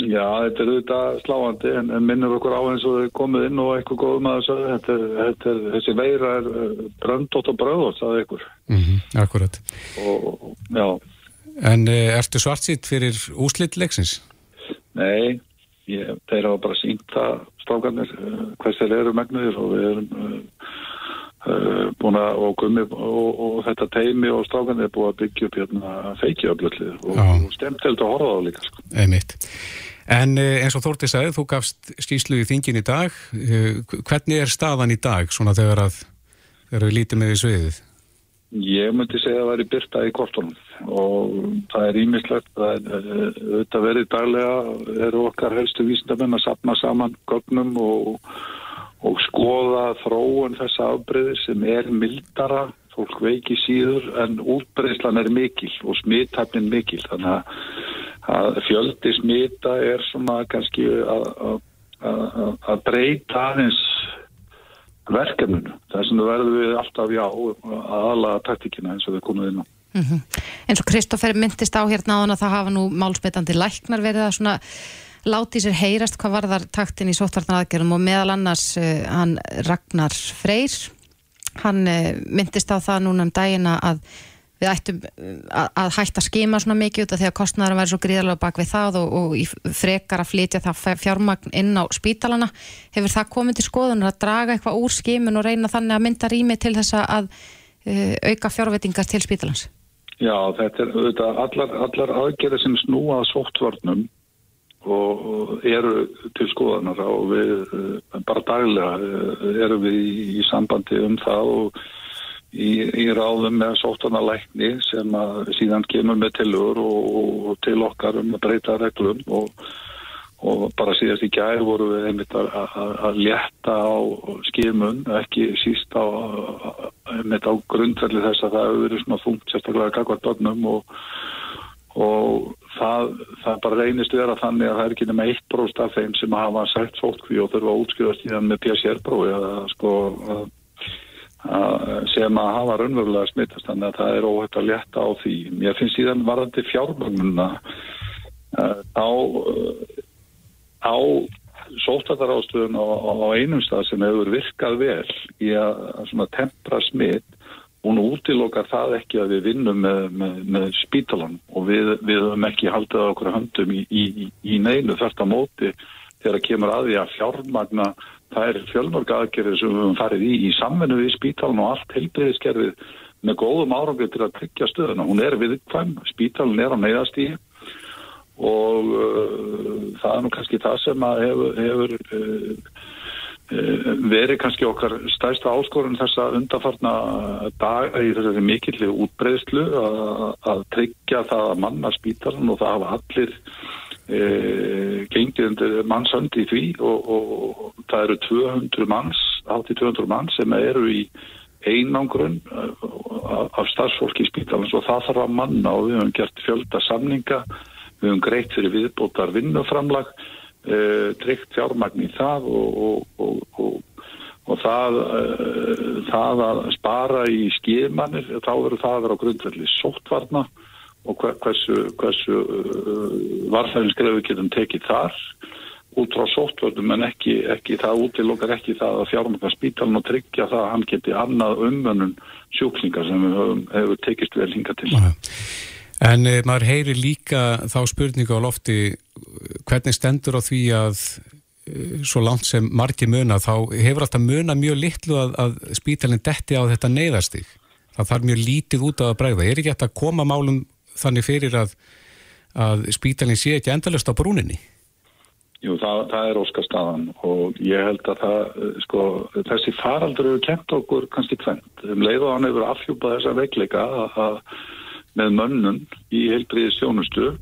Já, þetta er auðvitað sláandi en, en minnur okkur á eins og þau komið inn og eitthvað góðum að þessu, þetta er, þetta er, þessi veira er bröndótt og bröðótt, er ykkur. Mm -hmm, akkurat. Og, já. En ertu svartsitt fyrir úslitleiksins? Nei, ég, þeir hafa bara sínt það strákarnir eh, hvers þeir eru megnuðir og við erum uh, búin að og, og, og þetta teimi og strákarnir er búin að byggja upp hérna feikjöflöllið og, og stemtild að horfa á líka sko. Einmitt. En eins og Þórti sagði, þú gafst skýslu í þingin í dag. Hvernig er staðan í dag svona þegar, að, þegar við lítum með því sviðið? Ég myndi segja að það væri byrta í kortunum og það er ímislegt það er auðvitað verið daglega eru okkar helstu vísindamenn að sapna saman gögnum og, og skoða þróun þessa afbreyði sem er mildara fólk veiki síður en útbreyðslan er mikil og smithæfnin mikil þannig að fjöldi smita er svona kannski að breyta aðeins verkefninu. Þess vegna verðum við alltaf já aðalega taktíkina eins og við komum inn á. Mm -hmm. En svo Kristófer myndist á hérna á hann að það hafa nú málspetandi læknar verið að svona láti sér heyrast hvað var þar taktin í sóttartanaðgerðum og meðal annars uh, hann Ragnar Freyr hann uh, myndist á það núna um dagina að við ættum að, að hætta að skima svona mikið út af því að kostnæðarum verður svo gríðarlega bak við það og, og frekar að flytja það fjármagn inn á spítalana hefur það komið til skoðunar að draga eitthvað úr skimun og reyna þannig að mynda rými til þess að uh, auka fjárvettingar til spítalans? Já, þetta er auðvitað allar, allar aðgerði sem snúa sóttvörnum og, og eru til skoðanar og við uh, bara daglega uh, erum við í, í sambandi um það og í, í ráðum með sótanalækni sem síðan kemur með tilur og, og til okkar um að breyta reglum og, og bara síðast í gæð voru við einmitt að, að, að létta á skimun, ekki síst á, einmitt á grundverli þess að það hefur verið svona þungt sérstaklega kakvart börnum og, og það, það bara reynist vera þannig að það er ekki nema eitt bróst af þeim sem hafa sætt sótkví og þurfa að útskjóðast í það með PCR-brói sko að sem að hafa raunverulega smittast þannig að það er óhægt að leta á því. Mér finnst síðan varðandi fjármögnuna uh, á sótataráðstöðun á, á einum stað sem hefur virkað vel í að, að tempra smitt hún útilokar það ekki að við vinnum með, með, með spítalan og við, við höfum ekki haldið á okkur höndum í, í, í neinu að móti þegar það kemur að því að fjármagna það er fjölmörg aðgerðir sem við höfum farið í í samvennu við spítalun og allt heilbreyðiskerfið með góðum árangið til að tryggja stöðuna. Hún er viðkvæm, spítalun er á neyðastíði og uh, það er nú kannski það sem hefur, hefur uh, uh, verið kannski okkar stærsta áskorun þessa undarfarna dag í þessari mikilli útbreyðslu að, að tryggja það að manna spítalun og það hafa allir e, gengið undir mannsönd í því. Og, og, og það eru 200 manns, 80-200 manns sem eru í einangrun af starfsfólki í spítalans. Og það þarf að manna og við höfum gert fjölda samninga, við höfum greitt fyrir viðbótar vinnuframlag, e, tryggt fjármagn í það og, og það, e, það að spara í skimannir, þá verður það að vera á grundvelli sóttvarna og hversu, hversu uh, varfæðinsgrefi getum tekið þar út frá sóttvöldum en ekki, ekki það útilokkar ekki það að fjármaka spítalinn og tryggja það að hann geti annað umvönun sjúklingar sem hefur, hefur tekist vel hinga til. En e, maður heyri líka þá spurningu á lofti hvernig stendur á því að e, svo langt sem margi muna þá hefur alltaf muna mjög litlu að, að spítalinn detti á þetta neyðastig. Það þarf mjög lítið út af að bregða. Er ekki hægt að koma málum þannig fyrir að, að spítalinn sé ekki endalust á brúninni? Jú, það, það er óskastaðan og ég held að það, sko, þessi faraldur hefur kent okkur kannski tvent. Um leið og hann hefur afhjúpað þessa veikleika að, með mönnun í heilbriði sjónustu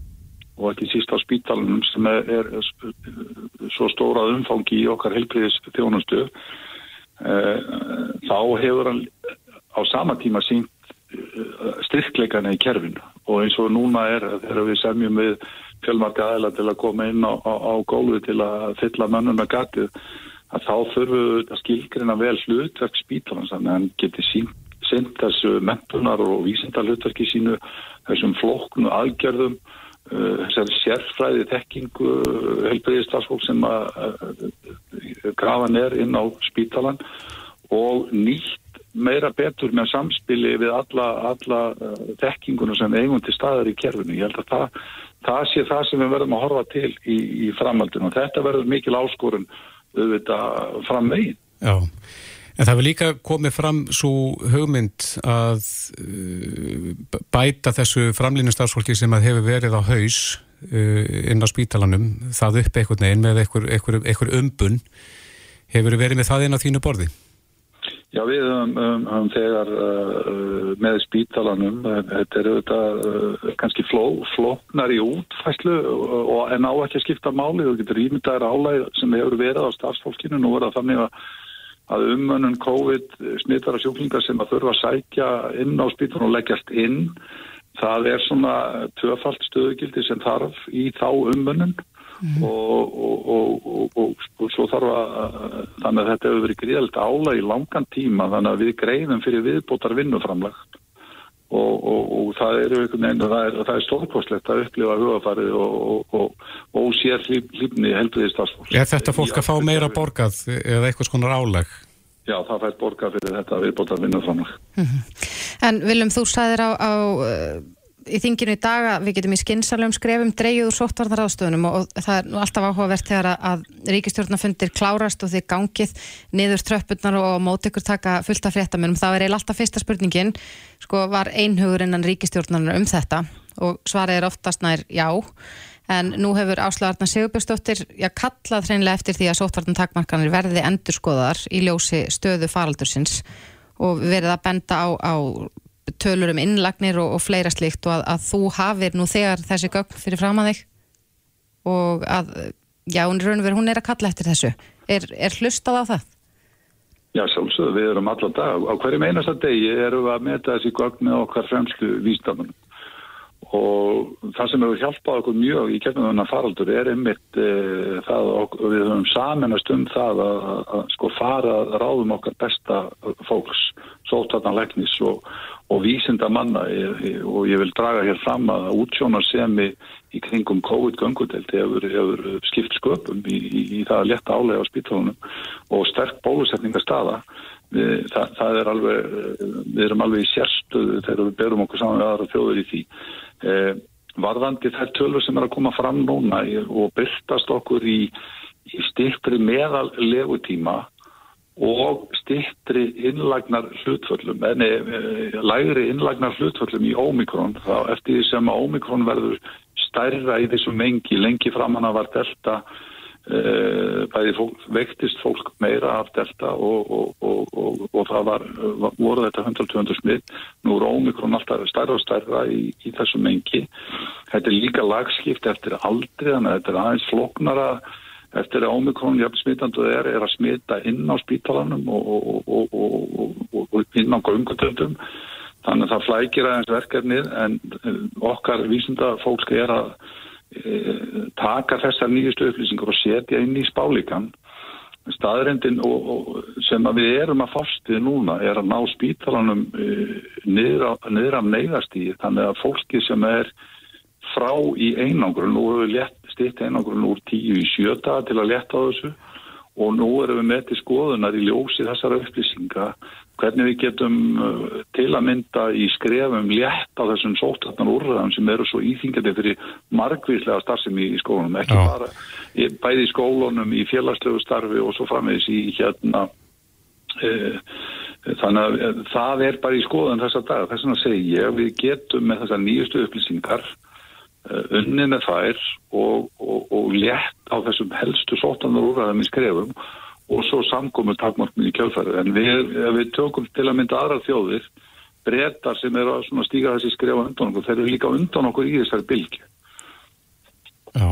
og ekki síst á spítalunum sem er, er, svo stórað umfangi í okkar heilbriðis þjónustu. Eh, þá hefur hann á sama tíma sínt eh, styrkleikana í kerfinu og eins og núna er þegar við semjum við fjölmarka aðeila til að koma inn á, á, á gólfi til að fylla mönnum með gatið að þá þurfum við að skilgrina vel hlutverk spítalans þannig að hann geti sínt þessu mentunar og vísinda hlutverki sínu þessum flokknu aðgerðum uh, þessari sérfræði tekkingu uh, helbriðistarfsfólk sem að grafa nér inn á spítalan og nýtt meira betur með samspili við alla, alla þekkinguna sem eigum til staðar í kerfinu. Ég held að það, það sé það sem við verðum að horfa til í, í framhaldinu og þetta verður mikil áskorun auðvitað fram megin. Já, en það vil líka komið fram svo hugmynd að uh, bæta þessu framlýnustafsfólki sem að hefur verið á haus uh, inn á spítalanum, það upp einhvern veginn með einhver umbun. Hefur verið með það inn á þínu borði? Já, við höfum, um, um, þegar uh, með spítalanum, þetta er auðvitað uh, kannski fló, flóknar í útfæslu og, og en á ekki að skipta máli, þú getur ímyndaðir álæg sem hefur verið á starfsfólkinu, nú er það þannig að, að umönnun COVID smittara sjúklingar sem að þurfa að sækja inn á spítalanum og leggjast inn, það er svona tvöfalt stöðugildi sem þarf í þá umönnun mm. og, og, og, og svo þarf að þannig að þetta hefur verið gríðalt ála í langan tíma þannig að við greiðum fyrir viðbótar vinnuframlag og það er einhvern veginn það er, er stórkostlegt að upplifa hugafarið og sér hlýfni helbriðist Er þetta fólk að fá meira borgað eða eitthvað skonar álag? já, það fær borga fyrir þetta viðbóta vinnuframlag. En Viljum, þú sagðir á, á í þinginu í dag að við getum í skynnsalum skrefum dreigjuð úr sóttvarnarraðstöðunum og, og það er nú alltaf áhugavert þegar að, að ríkistjórnafundir klárast og þið gangið niður tröppurnar og mót ykkur taka fullt af fréttamennum. Það er eiginlega alltaf fyrsta spurningin, sko var einhugur innan ríkistjórnarnar um þetta og svarið er oftast nær já en nú hefur Áslagarnar Sigurbjörnsdóttir já, kallað hreinlega eftir því að sóttvarnartakmarkanir verði endurskoðar í ljósi stöðu faraldursins og verið að benda á, á tölur um innlagnir og, og fleira slikt og að, að þú hafir nú þegar þessi gögn fyrir fram að þig og að, já, hún er verið, hún er að kalla eftir þessu. Er, er hlustað á það? Já, sjálfsögðu, við erum allan dag. Á hverjum einasta degi erum við að meta þessi gögn með okkar fremslu vísdamunum og það sem hefur hjálpað okkur mjög í kemur þennan faraldur er einmitt e, það og við höfum samanast um það að, að, að sko fara ráðum okkar besta fólks, sótartanleiknis og, og vísinda manna e, og ég vil draga hér fram að útsjónar sem í, kringum COVID-göngudelt hefur, hefur skipt sköpum í, í, í það að leta álega á spítalunum og sterk bólusetninga staða það, það er alveg, við erum alveg í sérstöðu þegar við berum okkur saman við aðra þjóður í því. Eh, varðandi þær tölur sem er að koma fram núna og byrtast okkur í, í stiktri meðal legutíma og stiktri innlagnar hlutföllum, enni eh, lægri innlagnar hlutföllum í ómikrón, þá eftir því sem ómikrón verður stærra í þessum mengi, lengi framanna var delta bæði fólk, vektist fólk meira af delta og, og, og, og það var, voru þetta 100-200 smitt, nú er ómikrón alltaf stærra og stærra í, í þessum mengi. Þetta er líka lagskipt eftir aldrei, þannig að þetta er aðeins floknara eftir að ómikrón jafn smittandu er, er að smita inn á spítalanum og inn á göngutöldum þannig að það flækir aðeins verkefnið en okkar vísinda fólk er að taka þessar nýjustu upplýsingar og setja inn í spálíkan staðrendin og, og sem við erum að fástið núna er að ná spítalanum e, niður af neyðastíð þannig að fólki sem er frá í einangrun, nú hefur við stitt einangrun úr tíu í sjöta til að leta á þessu og nú erum við með til skoðunar í ljósi þessara upplýsinga hvernig við getum uh, til að mynda í skrefum létt á þessum sóttarnar úrraðum sem eru svo íþingjandi fyrir margvíslega starfsemi í skólunum, ekki Já. bara bæði í skólunum, í félagslegu starfi og svo framvegis í hérna e, þannig að e, það er bara í skoðun þessa dag, þess að segja við getum með þessar nýjustu upplýsingar e, unnið með þær og, og, og létt á þessum helstu sóttarnar úrraðum í skrefum og svo samkomur takmarkminn í kjálfærið. En við, við tökum til að mynda aðra þjóðir, breytar sem eru að stíga þessi skrefa undan okkur, þeir eru líka undan okkur í þessari bylgi. Já,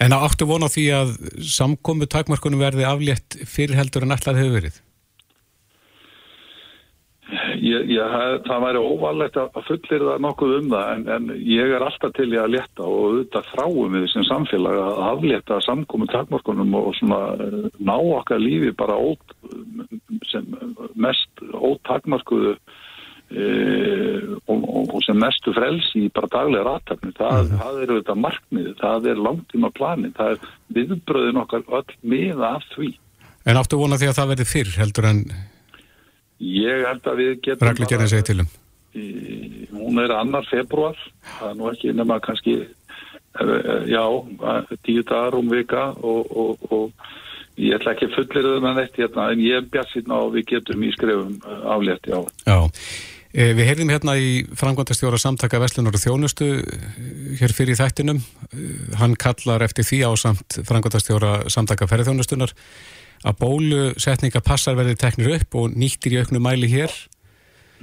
en áttu vona því að samkomu takmarkunum verði aflétt fyrir heldur en allar hefur verið? Ég, ég, það væri óvallegt að fullir það nokkuð um það en, en ég er alltaf til ég að leta og auðvitað þráum við sem samfélag að afleta samkomi takmörkunum og svona eh, ná okkar lífi bara ót, sem mest ótakmörkuðu e, og, og, sem mestu frelsi í bara daglega ratafni. Það, mm. það er auðvitað markmið, það er langtíma plani, það er viðbröðin okkar öll miða af því. En áttu vona því að það verði fyrr heldur en Ég held að við getum... Rækligerðin segir til um. Í, hún er annar februar, það er nú ekki nema kannski, eh, já, tíu dagar um vika og, og, og ég ætla ekki fullir um það neitt hérna, en ég er bjart síðan á að við getum í skrefum eh, aflétt, já. Já, eh, við heyrðum hérna í frangvandastjóra samtaka Veslunar og Þjónustu hér fyrir þættinum, hann kallar eftir því á samt frangvandastjóra samtaka ferðjónustunar að bólusetningapassar verði teknir upp og nýttir í auknu mæli hér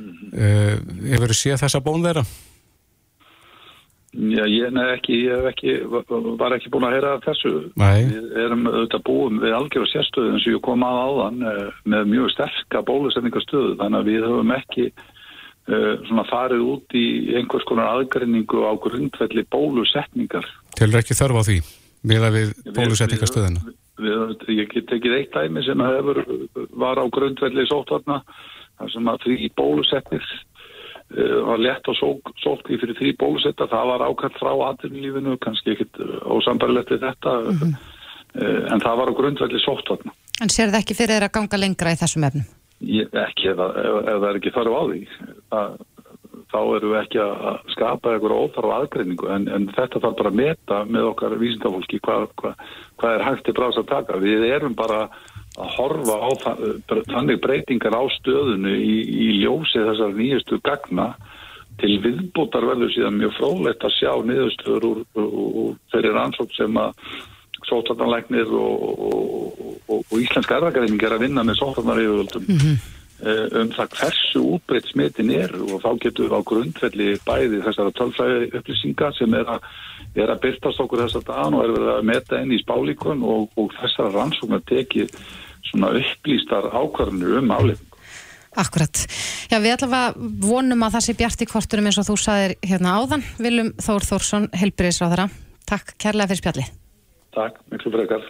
uh, hefur þið séð þessa bón vera? Já, ég, nei, ekki, ég ekki, var ekki búin að heyra þessu nei. við erum auðvitað búin við algjörðu sérstöðu eins og ég kom að áðan uh, með mjög sterska bólusetningastöðu þannig að við höfum ekki uh, farið út í einhvers konar aðgrinningu á grundvelli bólusetningar Til er ekki þörf á því með að við bólusetningastöðuna? við, ég get tekið eitt dæmi sem hefur, var á grundvelli sótvarna, þar sem að því bólusetnir uh, var lett og sótki fyrir því bólusetta, það var ákvæmt frá aðlunlífinu, kannski ekkit ósambarlegt við þetta, mm -hmm. uh, en það var á grundvelli sótvarna. En sér það ekki fyrir þeirra ganga lengra í þessum efnum? Ég, ekki ef, ef, ef það er ekki þarf á því það, þá erum við ekki að skapa eitthvað óþarf aðgreiningu en, en þetta þarf bara að meta með okkar vísindafólki hvað hva, hva er hægt til bráðs að taka. Við erum bara að horfa á þannig breytingar á stöðunu í, í ljósi þessar nýjastu gagna til viðbútar verður síðan mjög frólægt að sjá niðurstöður úr, úr, úr þeirri rannsók sem að sótarnarleiknir og, og, og, og íslenska erðagreining er að vinna með sótarnarleikvöldum mm -hmm. Um það hversu útbreytt smitin er og þá getur við á grundfelli bæði þessara tölfræði upplýsingar sem er að, er að byrtast okkur þess að dagan og er verið að meta inn í spálíkun og þessara rannsóknar tekið svona upplýstar ákvarðinu um áleik. Akkurat. Já, við allavega vonum að það sé bjart í kortunum eins og þú saðir hérna áðan. Viljum Þór Þórsson, helbriðisráðara. Takk kærlega fyrir spjalli. Takk, miklu frekar.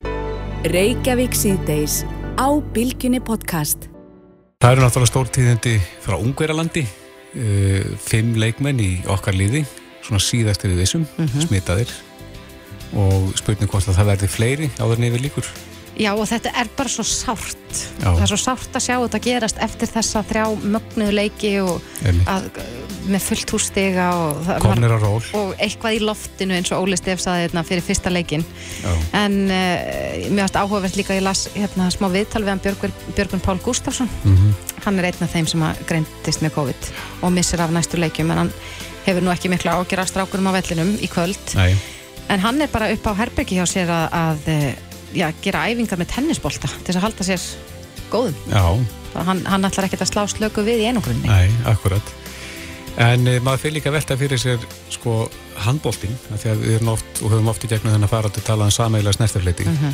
Það eru náttúrulega stórtíðindi frá Ungverjalandi, uh, fimm leikmenn í okkar liði, svona síðastir við þessum, mm -hmm. smitaðir og spurning hvort að það verði fleiri áður nefnir líkur. Já og þetta er bara svo sárt Já. það er svo sárt að sjá þetta gerast eftir þessa þrjá mögnuðu leiki að, með fullt hússtiga og, og eitthvað í loftinu eins og Óli Stef saði hérna, fyrir fyrsta leikin Já. en uh, mér finnst áhugavert líka ég las hérna, smá viðtal við hann Björgun, Björgun Pál Gustafsson mm -hmm. hann er einn af þeim sem greintist með COVID og missir af næstu leikum en hann hefur nú ekki miklu ágjör af strákunum á vellinum í kvöld Nei. en hann er bara upp á Herbyggi hjá sér að, að já, gera æfingar með tennisbolta til þess að halda sér góðum. Hann, hann ætlar ekki að slá slöku við í einogrunni Nei, akkurat. En e, maður fyrir líka velta fyrir sér sko handboltin þegar við erum oft og höfum oft í gegnum þennan fara til að tala um sameigilega snertifleiti mm -hmm.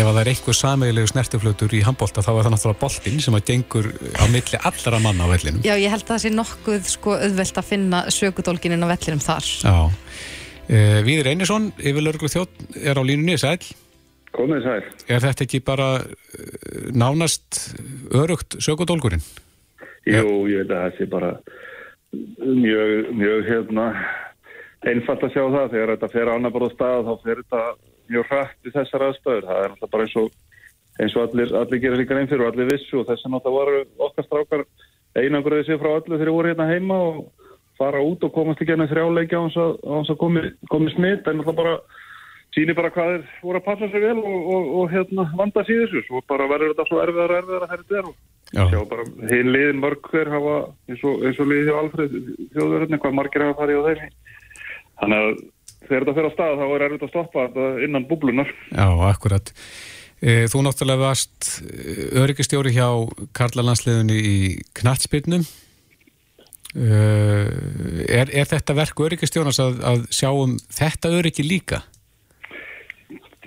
ef að það er einhver sameigilegu snertiflötur í handbolta þá er það náttúrulega boltin sem að gengur á milli allra manna á vellinum. Já, ég held að það sé nokkuð sko auðvelt að finna sökudólginin á vellinum þar. Já. E, Víður Einarsson, yfirlörglu þjótt er á línunni, sæl Komið sæl. Er þetta ekki bara eh, nánast örugt sökudólgurinn? Jú, ég veit að það sé bara mjög, mjög hérna, einfalt að sjá það. Þegar þetta fer annað bara á stað þá fer þetta mjög hrætt í þessar aðstöður. Það er alltaf bara eins og, eins og allir, allir gerir líka einn fyrir og allir vissu og þess að það voru okkar strákar einangröðið sér frá allir þegar voru hérna heima og fara út og komast ekki ennum þrjáleikja á hans að komi, komi smitt en alltaf bara sýnir bara hvað þeir voru að passa sig vel og, og, og hérna, vanda síður og bara verður þetta svo erfiðar og erfiðar að þetta er og sjá bara hinn liðin mörg hver hafa eins og, eins og liðið hjá Alfred þjóðverðinni hvað margir hafa farið á þeim. Þannig að þegar þetta fyrir á stað þá er erfitt að stoppa þetta innan búblunar Já, akkurat. E, Þú náttúrulega varst e, öryggistjóri hjá Karlalandsliðunni í Knatsbyrnum e, er, er þetta verk öryggistjónas að, að sjá um þetta öryggi líka?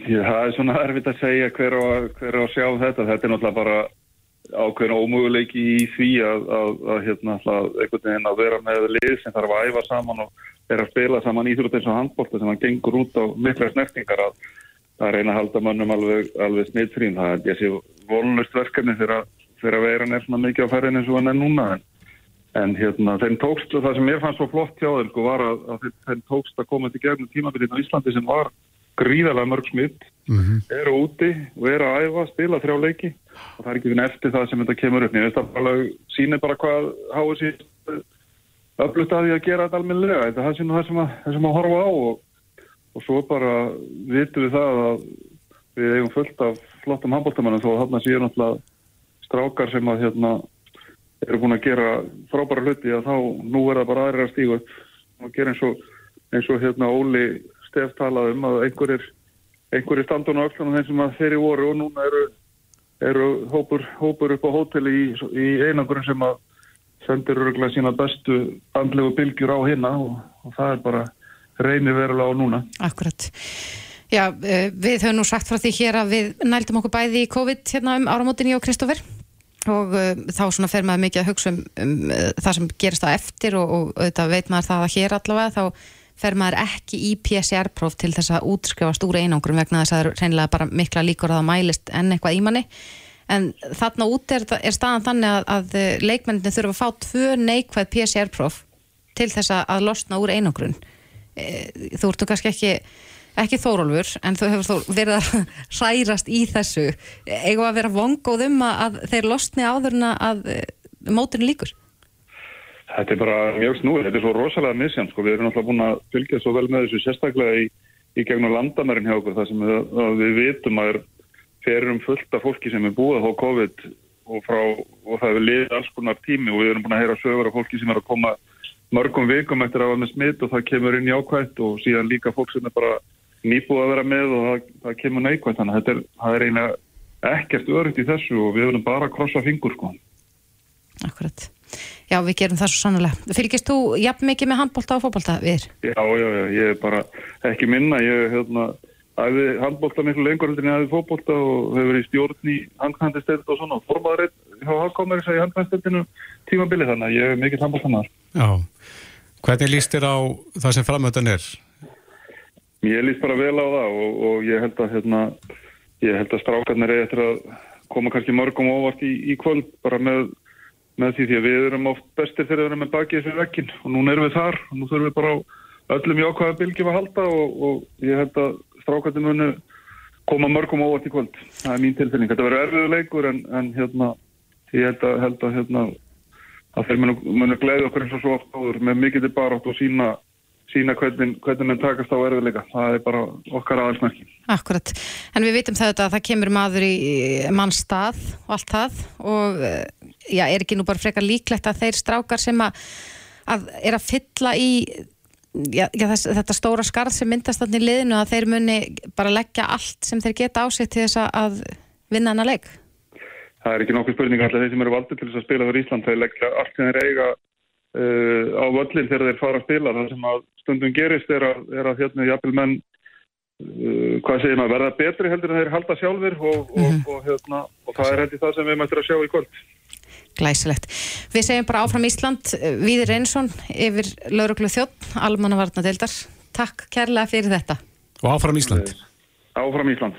Það er svona erfitt að segja hver á, hver á að sjá þetta. Þetta er náttúrulega bara ákveðin ómöguleiki í því að, að, að hérna, einhvern veginn að vera með lið sem þarf að æfa saman og vera að spila saman íþrótt eins og handbólta sem hann gengur út á mikla snertingar að það er eina að halda mannum alveg, alveg snittfrín. Það er þessi volnust verkefni fyrir að vera nefn svona mikið á ferðin eins og hann er núna. En, en hérna, þeim tókst, það sem ég fannst svo flott hjá þeim var að, að þeim tókst að koma til gegnum tímabilið á Íslandi sem var gríðarlega mörg smitt mm -hmm. eru úti og eru að æfa, spila þrjá leiki. Og það er ekki finn eftir það sem þetta kemur upp. Nýðist að sína bara hvað háið sér öflut að gera þetta almennilega. Þetta er það sem að, sem að horfa á og, og svo bara vitum við það að við eigum fullt af flottum handbóltamannum þó að þarna séu náttúrulega strákar sem að hérna eru búin að gera frábæra hluti að þá nú er það bara aðrir að stígu og gera eins og, eins og hérna Óli Stef talað um að einhverjir, einhverjir standun á öllunum þeim sem að þeirri voru og núna eru, eru hópur, hópur upp á hóteli í, í einangurinn sem að sendir öruglega sína bestu andlegu bylgjur á hinna og, og það er bara reynir verulega á núna. Akkurat. Já, eh, við höfum nú sagt frá því hér að við nældum okkur bæði í COVID hérna um áramótinni og Kristófer og uh, þá svona fer maður mikið að hugsa um, um uh, það sem gerist á eftir og, og auðvitað veit maður það að hér allavega þá fer maður ekki í PCR-próf til þess að útskrifast úr einangrum vegna þess að það er reynilega bara mikla líkur að það mælist enn eitthvað í manni. En þarna út er, er staðan þannig að, að leikmennin þurfa að fá tvö neikvæð PCR-próf til þess að losna úr einangrun. E, þú ertu kannski ekki ekki Þórólfur, en þú hefur þó verið að hrærast í þessu. Eigum að vera vongóð um að, þeir losni áðurna að eh, mótinu líkur Þetta er bara mjög snúið, þetta er svo rosalega misjans sko, við erum alltaf búin að fylgja svo vel með þessu sérstaklega í, í gegnum landamærin hjá okkur þar sem við, að við vitum að er ferum fullt af fólki sem er búið á COVID og, frá, og það hefur liðið alls konar tími og við erum búin að heyra sögur af fólki sem er að koma mörgum vikum eftir að hafa með smitt og það kemur inn í ákvæmt og síðan líka fólk sem er bara nýbúið að vera með og það, það kemur neikvæmt þannig að þetta er, það er eiginlega ekkert örugt í þessu og við erum bara að krossa fingur sko. Akkurat. Já, við gerum það svo sannlega. Fylgist þú jafn mikið með handbólta og fókbólta við? Já, já, já, ég er bara ekki minna, ég er hérna æði handbólta miklu lengur heldur en ég æði fókbólta og hefur verið í stjórn í handkvæmdistelt og svona formaðurinn hjá hafkommerins í handkvæmdisteltinu tímabili þannig að ég er mikill handbóltanar. Já, hvernig líst þér á það sem framöndan er? Ég líst bara vel á það og, og ég held að hérna, ég held að strákarnir er eftir að koma kannski mörgum óvart í, í kvöld bara með með því því að við erum oft bestir þegar við erum með bakið þessu vekkin og núna erum við þar og nú þurfum við bara á öllum jákvæða bylgjum að halda og, og ég held að strákvæðin munu koma mörgum óvart í kvöld. Það er mín tilfinning, þetta verður erfiðu leikur en, en hérna, ég held að, held að hérna, að þeir munu, munu gleiði okkur eins og svo oft áður með mikið til barátt og sína sína hvernig, hvernig mann takast á erfiðleika. Það er bara okkar aðalsmerki. Akkurat. En við vitum þetta að það kemur maður í mannstað og allt það og já, er ekki nú bara frekar líklegt að þeir strákar sem að, að er að fylla í já, já, þess, þetta stóra skarð sem myndast þannig í liðinu að þeir muni bara leggja allt sem þeir geta ásett til þess að vinna hana leik? Það er ekki nokkuð spurning alltaf þeir sem eru valdið til þess að spila fyrir Ísland, þeir leggja allt sem þeir eiga uh, á völlin þegar þeir fara að spila. Það sem að stundum gerist er að, er að hérna jafnvel menn uh, hvað segir maður, verða betri heldur en þeir halda sjálfur og, og, mm -hmm. og, hérna, og það er heldur það sem við mættum að sjá í kvöld. Glæsilegt. Við segjum bara áfram Ísland, Víðir Reynsson yfir lauruglu þjótt, almannavarna deildar. Takk kærlega fyrir þetta. Og áfram Ísland. Áfram Ísland.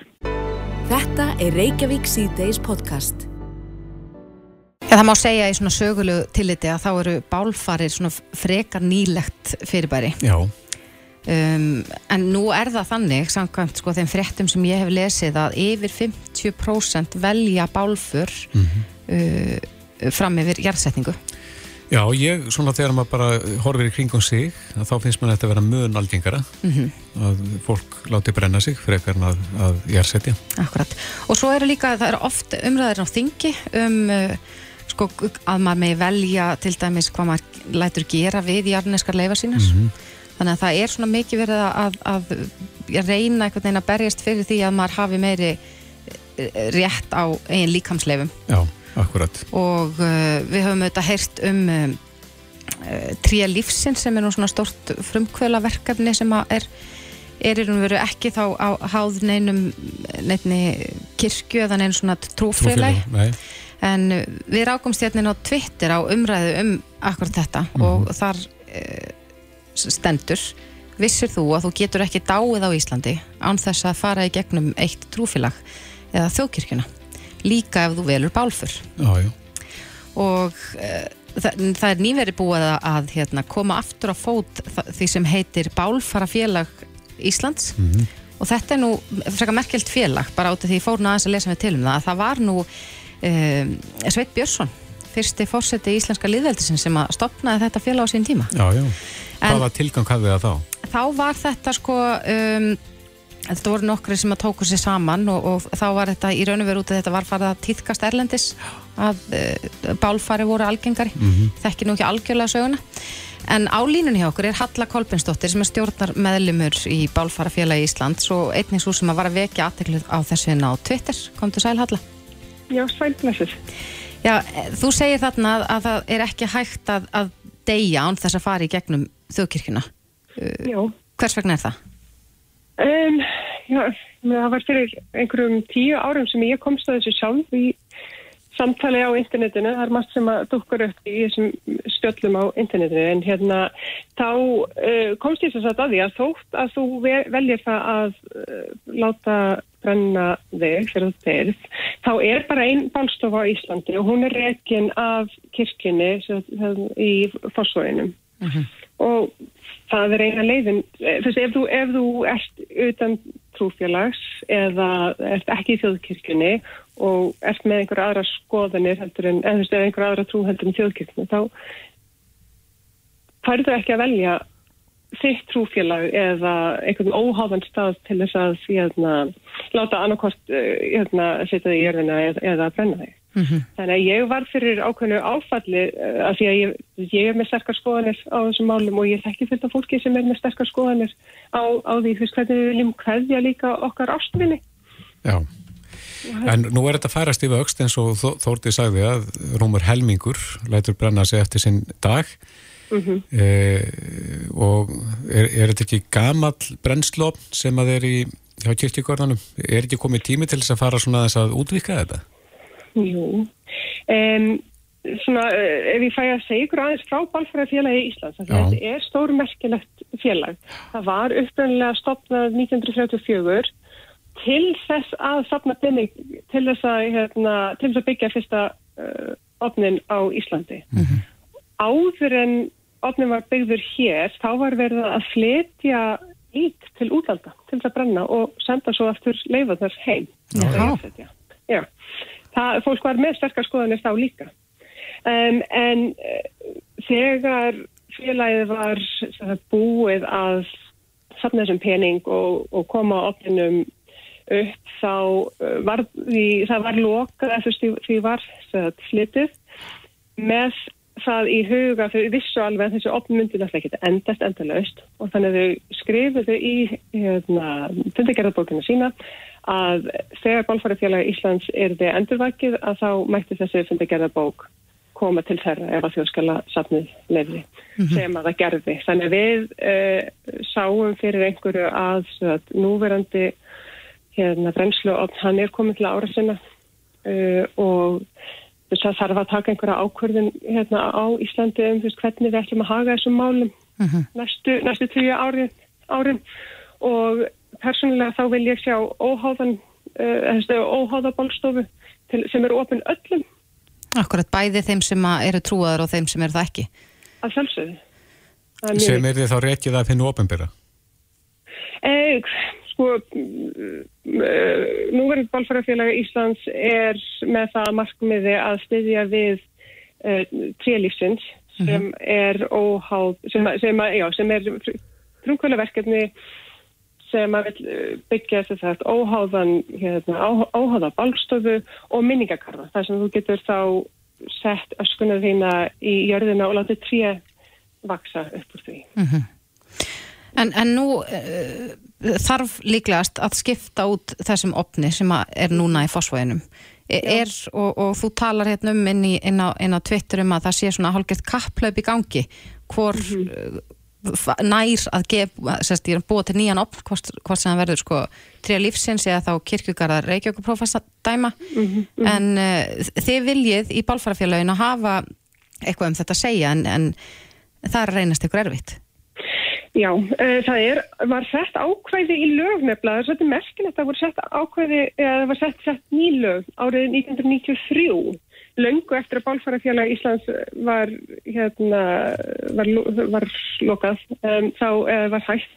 Þetta er Reykjavík C-Days podcast. Ja, það má segja í svona sögulegu tilliti að þá eru bálfarir svona frekar nýlegt fyrirbæri. Já. Um, en nú er það þannig, samkvæmt sko þeim fréttum sem ég hef lesið að yfir 50% velja bálfur mm -hmm. uh, fram yfir jarðsetningu. Já, ég, svona þegar maður bara horfir í kringum sig, þá finnst maður þetta að vera mjög algengara, mm -hmm. að fólk láti brenna sig frekar að, að jarðsetja. Akkurat. Og svo eru líka, það eru oft umræðir á þingi um uh, sko, að maður megi velja til dæmis hvað maður lætur gera við jarðneskar leifa sínars. Mm -hmm. Þannig að það er svona mikið verið að, að, að reyna einhvern veginn að berjast fyrir því að maður hafi meiri eh, rétt á eigin líkamsleifum. Já. Akkurat. Og uh, við höfum auðvitað heyrt um um uh, Tría lífsinn sem er nú svona stort frumkvölaverkefni sem er, er í raun og veru ekki þá á háð neinum neinni kirkju eða neina svona trúfélagi. En við rákumst hérna á Twitter á umræðu um akkurat þetta mm -hmm. og þar uh, stendur vissir þú að þú getur ekki dáið á Íslandi án þess að fara í gegnum eitt trúfélag eða þjóðkirkjuna líka ef þú velur bálfur já, já. og uh, það, það er nýveri búið að hérna, koma aftur á fót því sem heitir Bálfarafélag Íslands mm -hmm. og þetta er nú frekar merkelt félag bara átið því ég fór náðans að lesa mig til um það að það var nú uh, Sveit Björnsson fyrsti fórseti í Íslenska liðveldisin sem að stopnaði þetta félag á sín tíma. Já, já, hvað var tilgang hafið það þá? Þá var þetta sko um, þetta voru nokkri sem að tóku sér saman og, og þá var þetta í raun og veru út að þetta var farið að týðkast erlendis að uh, bálfari voru algengari. Mm -hmm. þekki nú ekki algjörlega söguna. En á línunni hjá okkur er Halla Kolbensdóttir sem er stjórnar meðlumur í Bálfarafélagi Íslands og einnig svo sem að var að vekja aðteklið á þessu hérna á Twitter. Komdu sæl Halla Já, sælblessur Já, þú segir þarna að, að það er ekki hægt að, að deyja án þess að fara í gegnum þjóðkirkuna Já. Hvers vegna er það? Um, já, það var fyrir einhverjum tíu árum sem ég komst að þessu sjálf í samtali á internetinu. Það er margt sem að dukkur upp í þessum spjöllum á internetinu en hérna þá uh, komst ég þess að að því að þótt að þú veljir það að uh, láta brenna þig fyrir þeirð, þá er bara einn bálstofa á Íslandi og hún er rekin af kirkjunni í fósfóinum og það er eina leiðin eh, þú veist, ef þú, ef þú ert utan trúfélags eða ert ekki í þjóðkirkjunni og ert með einhver aðra skoðanir heldur en, eða þú veist, eða einhver aðra trú heldur en þjóðkirkjunni, þá færðu ekki að velja þitt trúfélag eða einhvern óháðan stað til þess að hérna, láta annarkost hérna, setja þig í jörðina eða, eða brenna þig. Þannig að ég var fyrir ákveðnu áfalli uh, af því að ég, ég er með sterkar skoðanir á þessum málum og ég þekki af fólki sem er með sterkar skoðanir á, á því veist hvernig við viljum hverja líka okkar ástvinni. Já, en nú er þetta færast yfir aukst eins og Þó- Þórdís sagði að rúmur helmingur lætur brenna sig eftir sinn dag Mm eh, og er, er þetta ekki gamall brennslopn sem að er í hjá kirkjugörðanum? Er ekki komið tími til þess að fara svona þess að útvika þetta? Jú. Um, svona, uh, ef ég fæ að segja ykkur aðeins frá Balfræðafélagi Íslands, Já. að þetta er stórmerkilegt félag. Það var upprænlega stopnað 1934 til þess að stopna binning, til þess að, hérna, til þess að byggja fyrsta uh, opnin á Íslandi. Áður en opnin var byggður hér, þá var verið að fletja lík til útlanda, til þess að brenna og senda svo aftur leifaðar heim. Já. Já, það, fólk var með sterkar skoðanir þá líka. Um, en uh, þegar félagið var sagt, búið að safna þessum pening og, og koma á opninum upp þá uh, var því, það var lokað eftir því, því var sagt, flytið með það í huga þau vissu alveg að þessi opn myndi náttúrulega ekki endast endalaust og þannig að þau skrifuðu í hérna, fundagerðarbókina sína að þegar Bálfærafélagi Íslands er þið endurvækið að þá mætti þessi fundagerðarbók koma til þeirra ef að þjóðskala safnið lefði sem að það gerði. Þannig við uh, sáum fyrir einhverju að, að núverandi hérna, brennslu og hann er komið til ára sinna uh, og þess að þarf að taka einhverja ákvörðun hérna á Íslandi um þess hvernig við ætlum að haga þessum málum næstu, næstu tíu árin, árin. Og persónulega þá vil ég sjá óháðan uh, óháða bálstofu til, sem eru opinn öllum Akkurat bæði þeim sem að eru trúaður og þeim sem eru það ekki. að sjálfsögðu. Það er mjög Sem er þið þá rekið að finna ofinbyrra? Eh, sko, núverið Bálfærafélagi Íslands er með það markmiði að styðja við uh, trélífsins sem er óháð, sem, að- sem, já, sem er frumkvöla verkefni sem að vil eh, byggja þess að óháðan, hérna, óháða bálstofu og minningakarða. Það sem þú getur þá sett öskuna þína í jörðina og látið tré vaksa upp úr því. En, en nú uh, þarf líklegast að skipta út þessum opni sem er núna í fósfóinum. Er, og, og þú talar hérna um inn, í, inn, á, inn á Twitter um að það sé svona hálfgett kapplaup í gangi hvor mm nær að gefa, sérst, ég er að búa til nýjan opn hvort, hvort sem það verður sko trija lífsins eða þá kirkjugarðar Reykjavíkuprófassa dæma en uh, þið viljið í bálfarafélaginu að hafa eitthvað um þetta að segja en, en það að reynast ykkur erfitt. Já, uh, það er, var sett ákvæði í lög nefnilega, það er svolítið merkilegt að það voru sett ákvæði, eða það var sett, sett nýlög árið 1993, löngu eftir að Bálfarafélag Íslands var, hérna, var, var lokað, um, þá eða var hægt,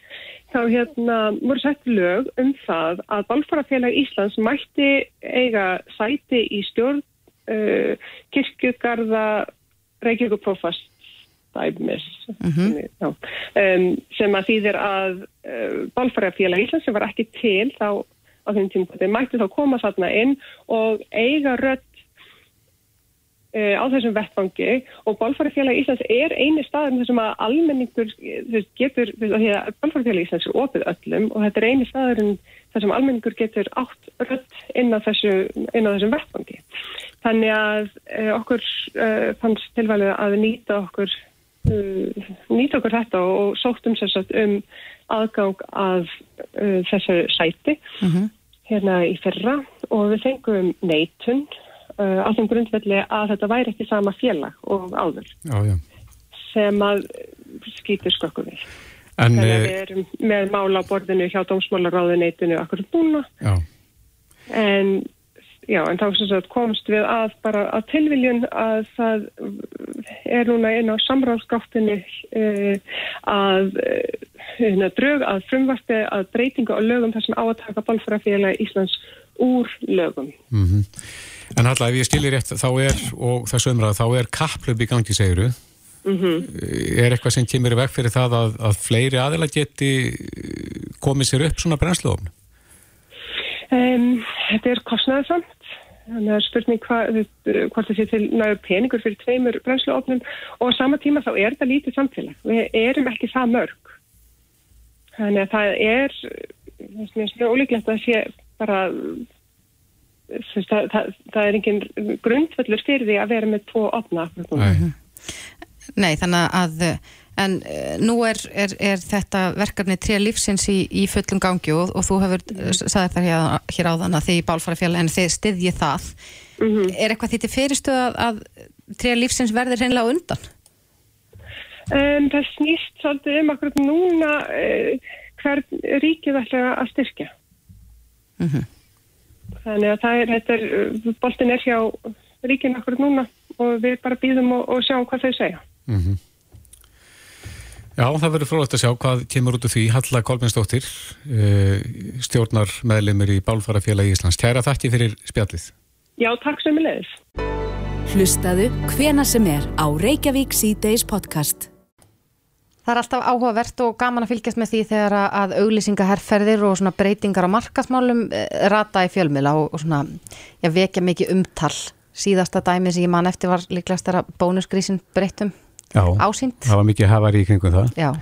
þá hérna voru sett lög um það að Bálfarafélag Íslands mætti eiga sæti í stjórn uh, kirkjugarða Reykjavík Prófast dæmis Já. um, sem að þýðir að uh, Bálfærafélag Íslands sem var ekki til þá á þeim tímpoti mætti þá koma þarna inn og eiga uh, á þessum vettfangi og Bálfærafélag Íslands er eini staður þessum að almenningur eh, veist, getur, af því að Bálfærafélag Íslands er opið öllum og þetta er eini staður þessum almenningur getur átt rödd inn á, þessu, inn á þessum vettfangi þannig að uh, okkur uh, fannst tilvalið að nýta okkur uh, nýta okkur þetta og sóttum sér satt um aðgang að uh, þessu sæti hérna í fyrra og við fengum neitun uh, á þeim grundvelli að þetta væri ekki sama félag og áður Já, já. sem að skýtur skökku við. En, Þannig að eh, við erum með mála á borðinu hjá dómsmálaráðuneytinu akkur búna já, en já, en þá sem sagt komst við að bara að tilviljun að það er núna inn á samráðsgáttinni uh, að uh, drög að frumvarti að breytingu á lögum þar sem á að taka bálfærafélagi Íslands úr lögum. Mm -hmm. En alltaf ef ég stilir rétt þá er, og þessu umræða, þá er kapplöp í gangi segiru. Mm -hmm. Er eitthvað sem kemur í veg fyrir það að, að fleiri aðila geti komið sér upp svona brennsluofn? Um, þetta er kostnæðsamt. Þannig að spurning hvað, hvort það sé til nægur peningur fyrir tveimur brennsluofnum og á sama tíma þá er þetta lítið samfélag. Við erum ekki það mörg. Þannig að það er, það er mjög ólíklegt að sé bara það, það, það er engin grundvöldur fyrir því að vera með tvo opna Nei, Nei þannig að en nú er, er, er þetta verkefni tré lífsins í, í fullum gangi og, og þú hefur sagði það hér, hér á þann að þið í bálfærafjöla en þið styðji það mm -hmm. er eitthvað því til fyrirstuð að, að tré lífsins verður hreinlega undan? Um, það snýst svolítið um akkurat núna uh, hvern ríkið ætla að styrkja Mm -hmm. Þannig að það er, er boltin er hjá ríkinu akkur núna og við bara býðum og, og sjáum hvað þau segja. Mm -hmm. Já, það verður frólægt að sjá hvað kemur út úr því Halla Kolbjörnsdóttir, uh, stjórnar meðlemur í Bálfarafélagi Íslands. Kæra þakki fyrir spjallið. Já, takk sem er leiðis. Hlustaðu hvena sem er á Reykjavík C-Days podcast. Það er alltaf áhugavert og gaman að fylgjast með því þegar að auglýsingaherrferðir og svona breytingar á markasmálum rata í fjölmila og, og svona já, vekja mikið umtal. Síðasta dæmi sem ég man eftir var líklegast þegar bónusgrísin breytum ásýnd. Já, það var mikið hafari í kringum það. Já.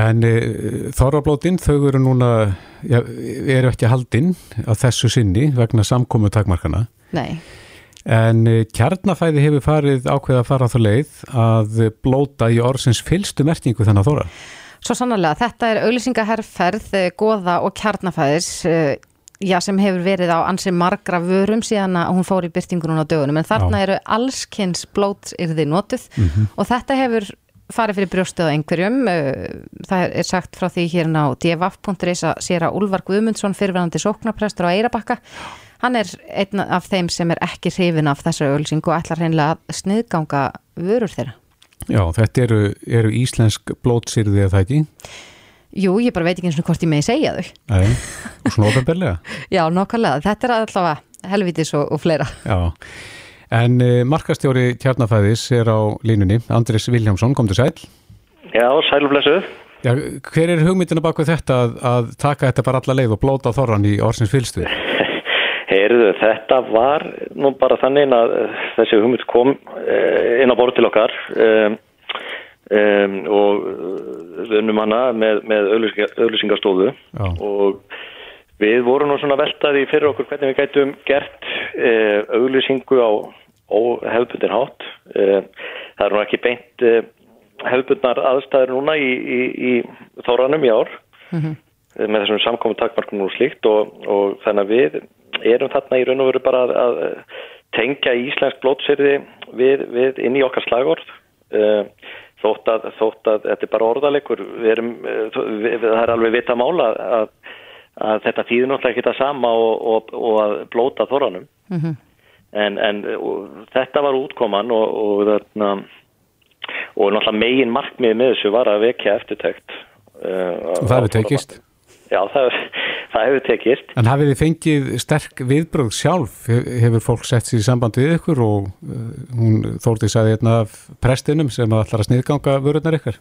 En e, þorrablótin, þau eru núna, já, eru ekki haldinn að þessu sinni vegna samkomu takmarkana. Nei. En kjarnafæði hefur farið ákveð að fara á þá leið að blóta í orðsins fylstu merkingu þannig að þóra. Svo sannlega, þetta er auðlýsingaherrferð, goða og kjarnafæðis já, sem hefur verið á ansi margra vörum síðan að hún fór í byrtingunum á dögunum. En þarna já. eru allskynns blótsyrði notuð mm -hmm. og þetta hefur farið fyrir brjóstuð á einhverjum. Það er sagt frá því hérna á dvf.is að sér að Úlvar Guðmundsson fyrirverðandi sóknaprestur á Eirabakka Hann er einn af þeim sem er ekki hrifin af þessu ölsingu og ætlar hreinlega að sniðganga vörur þeirra. Já, þetta eru, eru íslensk blótsýrði eða það ekki? Jú, ég bara veit ekki eins og hvort ég megi segja þau. Nei, og svona ofinbellega. Já, nokkarlega. Þetta er allavega helvitis og, og fleira. Já, en uh, markastjóri Tjarnafæðis er á línunni. Andris Viljámsson, kom til sæl. Já, sæluflesuð. Já, hver er hugmyndina bak við þetta að, að taka þetta bara alla leið og blóta þorran í orðsins fylstuði? Heyrðu, þetta var nú bara þannig að þessi hugmynd kom inn á borð til okkar um, um, og við unnum hana með, með auðlýsingarstofu og við vorum nú svona veltaði fyrir okkur hvernig við gætum gert uh, auðlýsingu á hefðbundin hátt. Uh, það er nú ekki beint uh, hefðbundnar aðstæður núna í, í, í þóranum í ár mm -hmm. með þessum samkominn takmarkum og slíkt og, og þannig að við erum þarna í raun og veru bara að, að tengja íslensk blótsýrði við, við inn í okkar slagord uh, þótt að, þótt að þetta er bara orðalegur við erum, við, það er alveg vita mála að, að þetta þýðir náttúrulega ekki það sama og, og, og að blóta þorranum. Mm -hmm. en, en þetta var útkoman og, og þarna og náttúrulega megin markmið með þessu var að vekja eftirtækt uh, og það hefur tekist Já, það, það hefur tekist. En hafið þið fengið sterk viðbröð sjálf? Hefur fólk sett sér í samband við ykkur og uh, hún þórti sæði hérna af prestinum sem ætlar að sniðganga vörurnar ykkur?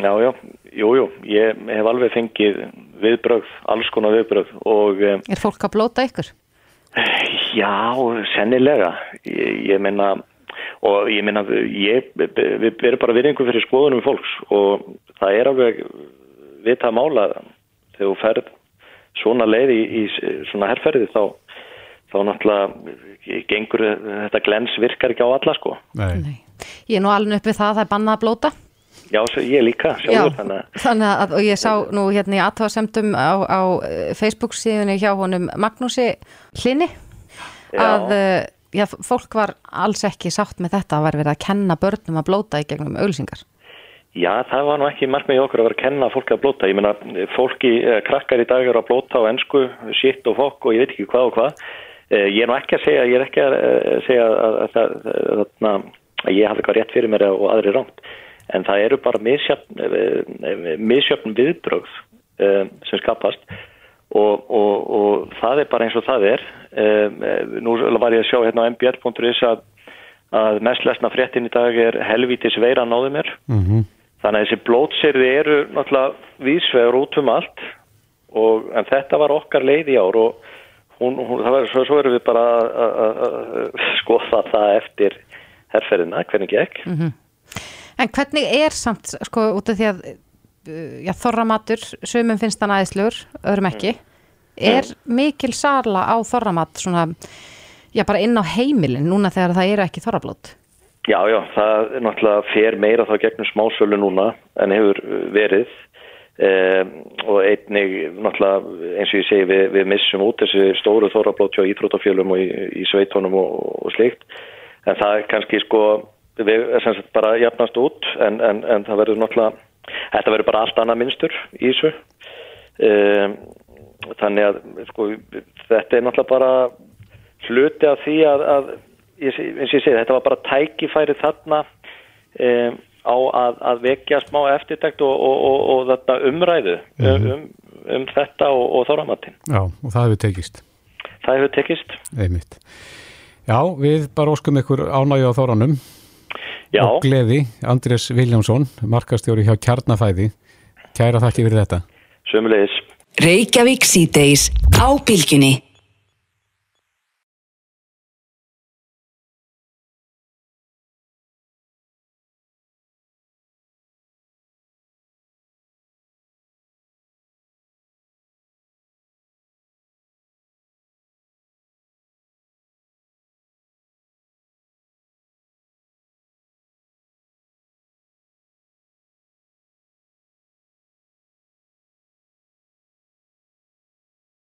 Já, já, jú, jú, ég hef alveg fengið viðbröð, alls konar viðbröð og... Um, er fólk að blóta ykkur? Já, sennilega. Ég, ég menna, og ég menna, ég, við erum bara virðingu fyrir skoðunum fólks og það er alveg vitað málaða þegar þú ferð svona leið í, í svona herrferði þá, þá náttúrulega gengur þetta glens virkar ekki á alla sko. Nei. Nei. Ég er nú alveg upp við það að það er bannað að blóta. Já, ég líka, sjálfur þannig að... Þannig að, og ég sá nú hérna í aðtáðasemtum á, á eh, Facebook síðunni hjá honum Magnúsi Hlini að, eh, já, fólk var alls ekki sátt með þetta að vera verið að kenna börnum að blóta í gegnum auðsingar. Já, það var nú ekki markmið í okkur að vera að kenna fólki að blóta. Ég meina, fólki, eh, krakkar í dag eru að blóta á ennsku, shit og fokk og ég veit ekki hvað og hvað. Uh, ég er nú ekki að segja, ég er ekki að uh, segja að, að, að, að, ég hafi eitthvað rétt fyrir mér og aðri rámt, en það eru bara misjöfn, uh, sem skapast og, og, og það er bara eins og það er. Nú var ég að sjá hérna á mbl.is að að mest lesna fréttin í dag er helvítis veira náðu mér. Mhm. Þannig að þessi blótsýrði eru náttúrulega vísvegur út um allt og, en þetta var okkar leið í ár og hún, hún, það var, svo, svo erum við bara að- skoða það eftir herrferðina, hvernig gekk. En hvernig er samt, sko, út af því að uh, já, þorramatur, sumum finnst hann aðeinslugur, öðrum ekki. Er mikil sala á þorramat svona, já, bara inn á heimilin núna þegar það eru ekki þorrablót Já, já, það er náttúrulega fer meira þá gegnum smásölu núna en hefur verið. Um, og einnig náttúrulega eins og ég segi við, við missum út þessi stóru þorrablót hjá íþrótafjölum og í, í sveitónum og, og slíkt. En það er kannski sko við er sem sagt bara jafnast út en, en, en það verður náttúrulega þetta verður bara allt annað minnstur í þessu. Um, þannig að sko þetta er náttúrulega bara hluti af því að, að ég, eins og ég segi, þetta var bara tækifæri þarna um, á að, að vekja smá eftirtækt og, og, og, og þetta umræðu um, um, um þetta og, og þorramatinn. Já, og það hefur tekist. Það hefur tekist. Einmitt. Já, við bara óskum ykkur ánægju á þóranum Já. og gleði, Andrés Viljámsson, markastjóri hjá Kjarnafæði. Kæra þakki fyrir þetta. Sömulegis. Reykjavík síðdeis á bylginni.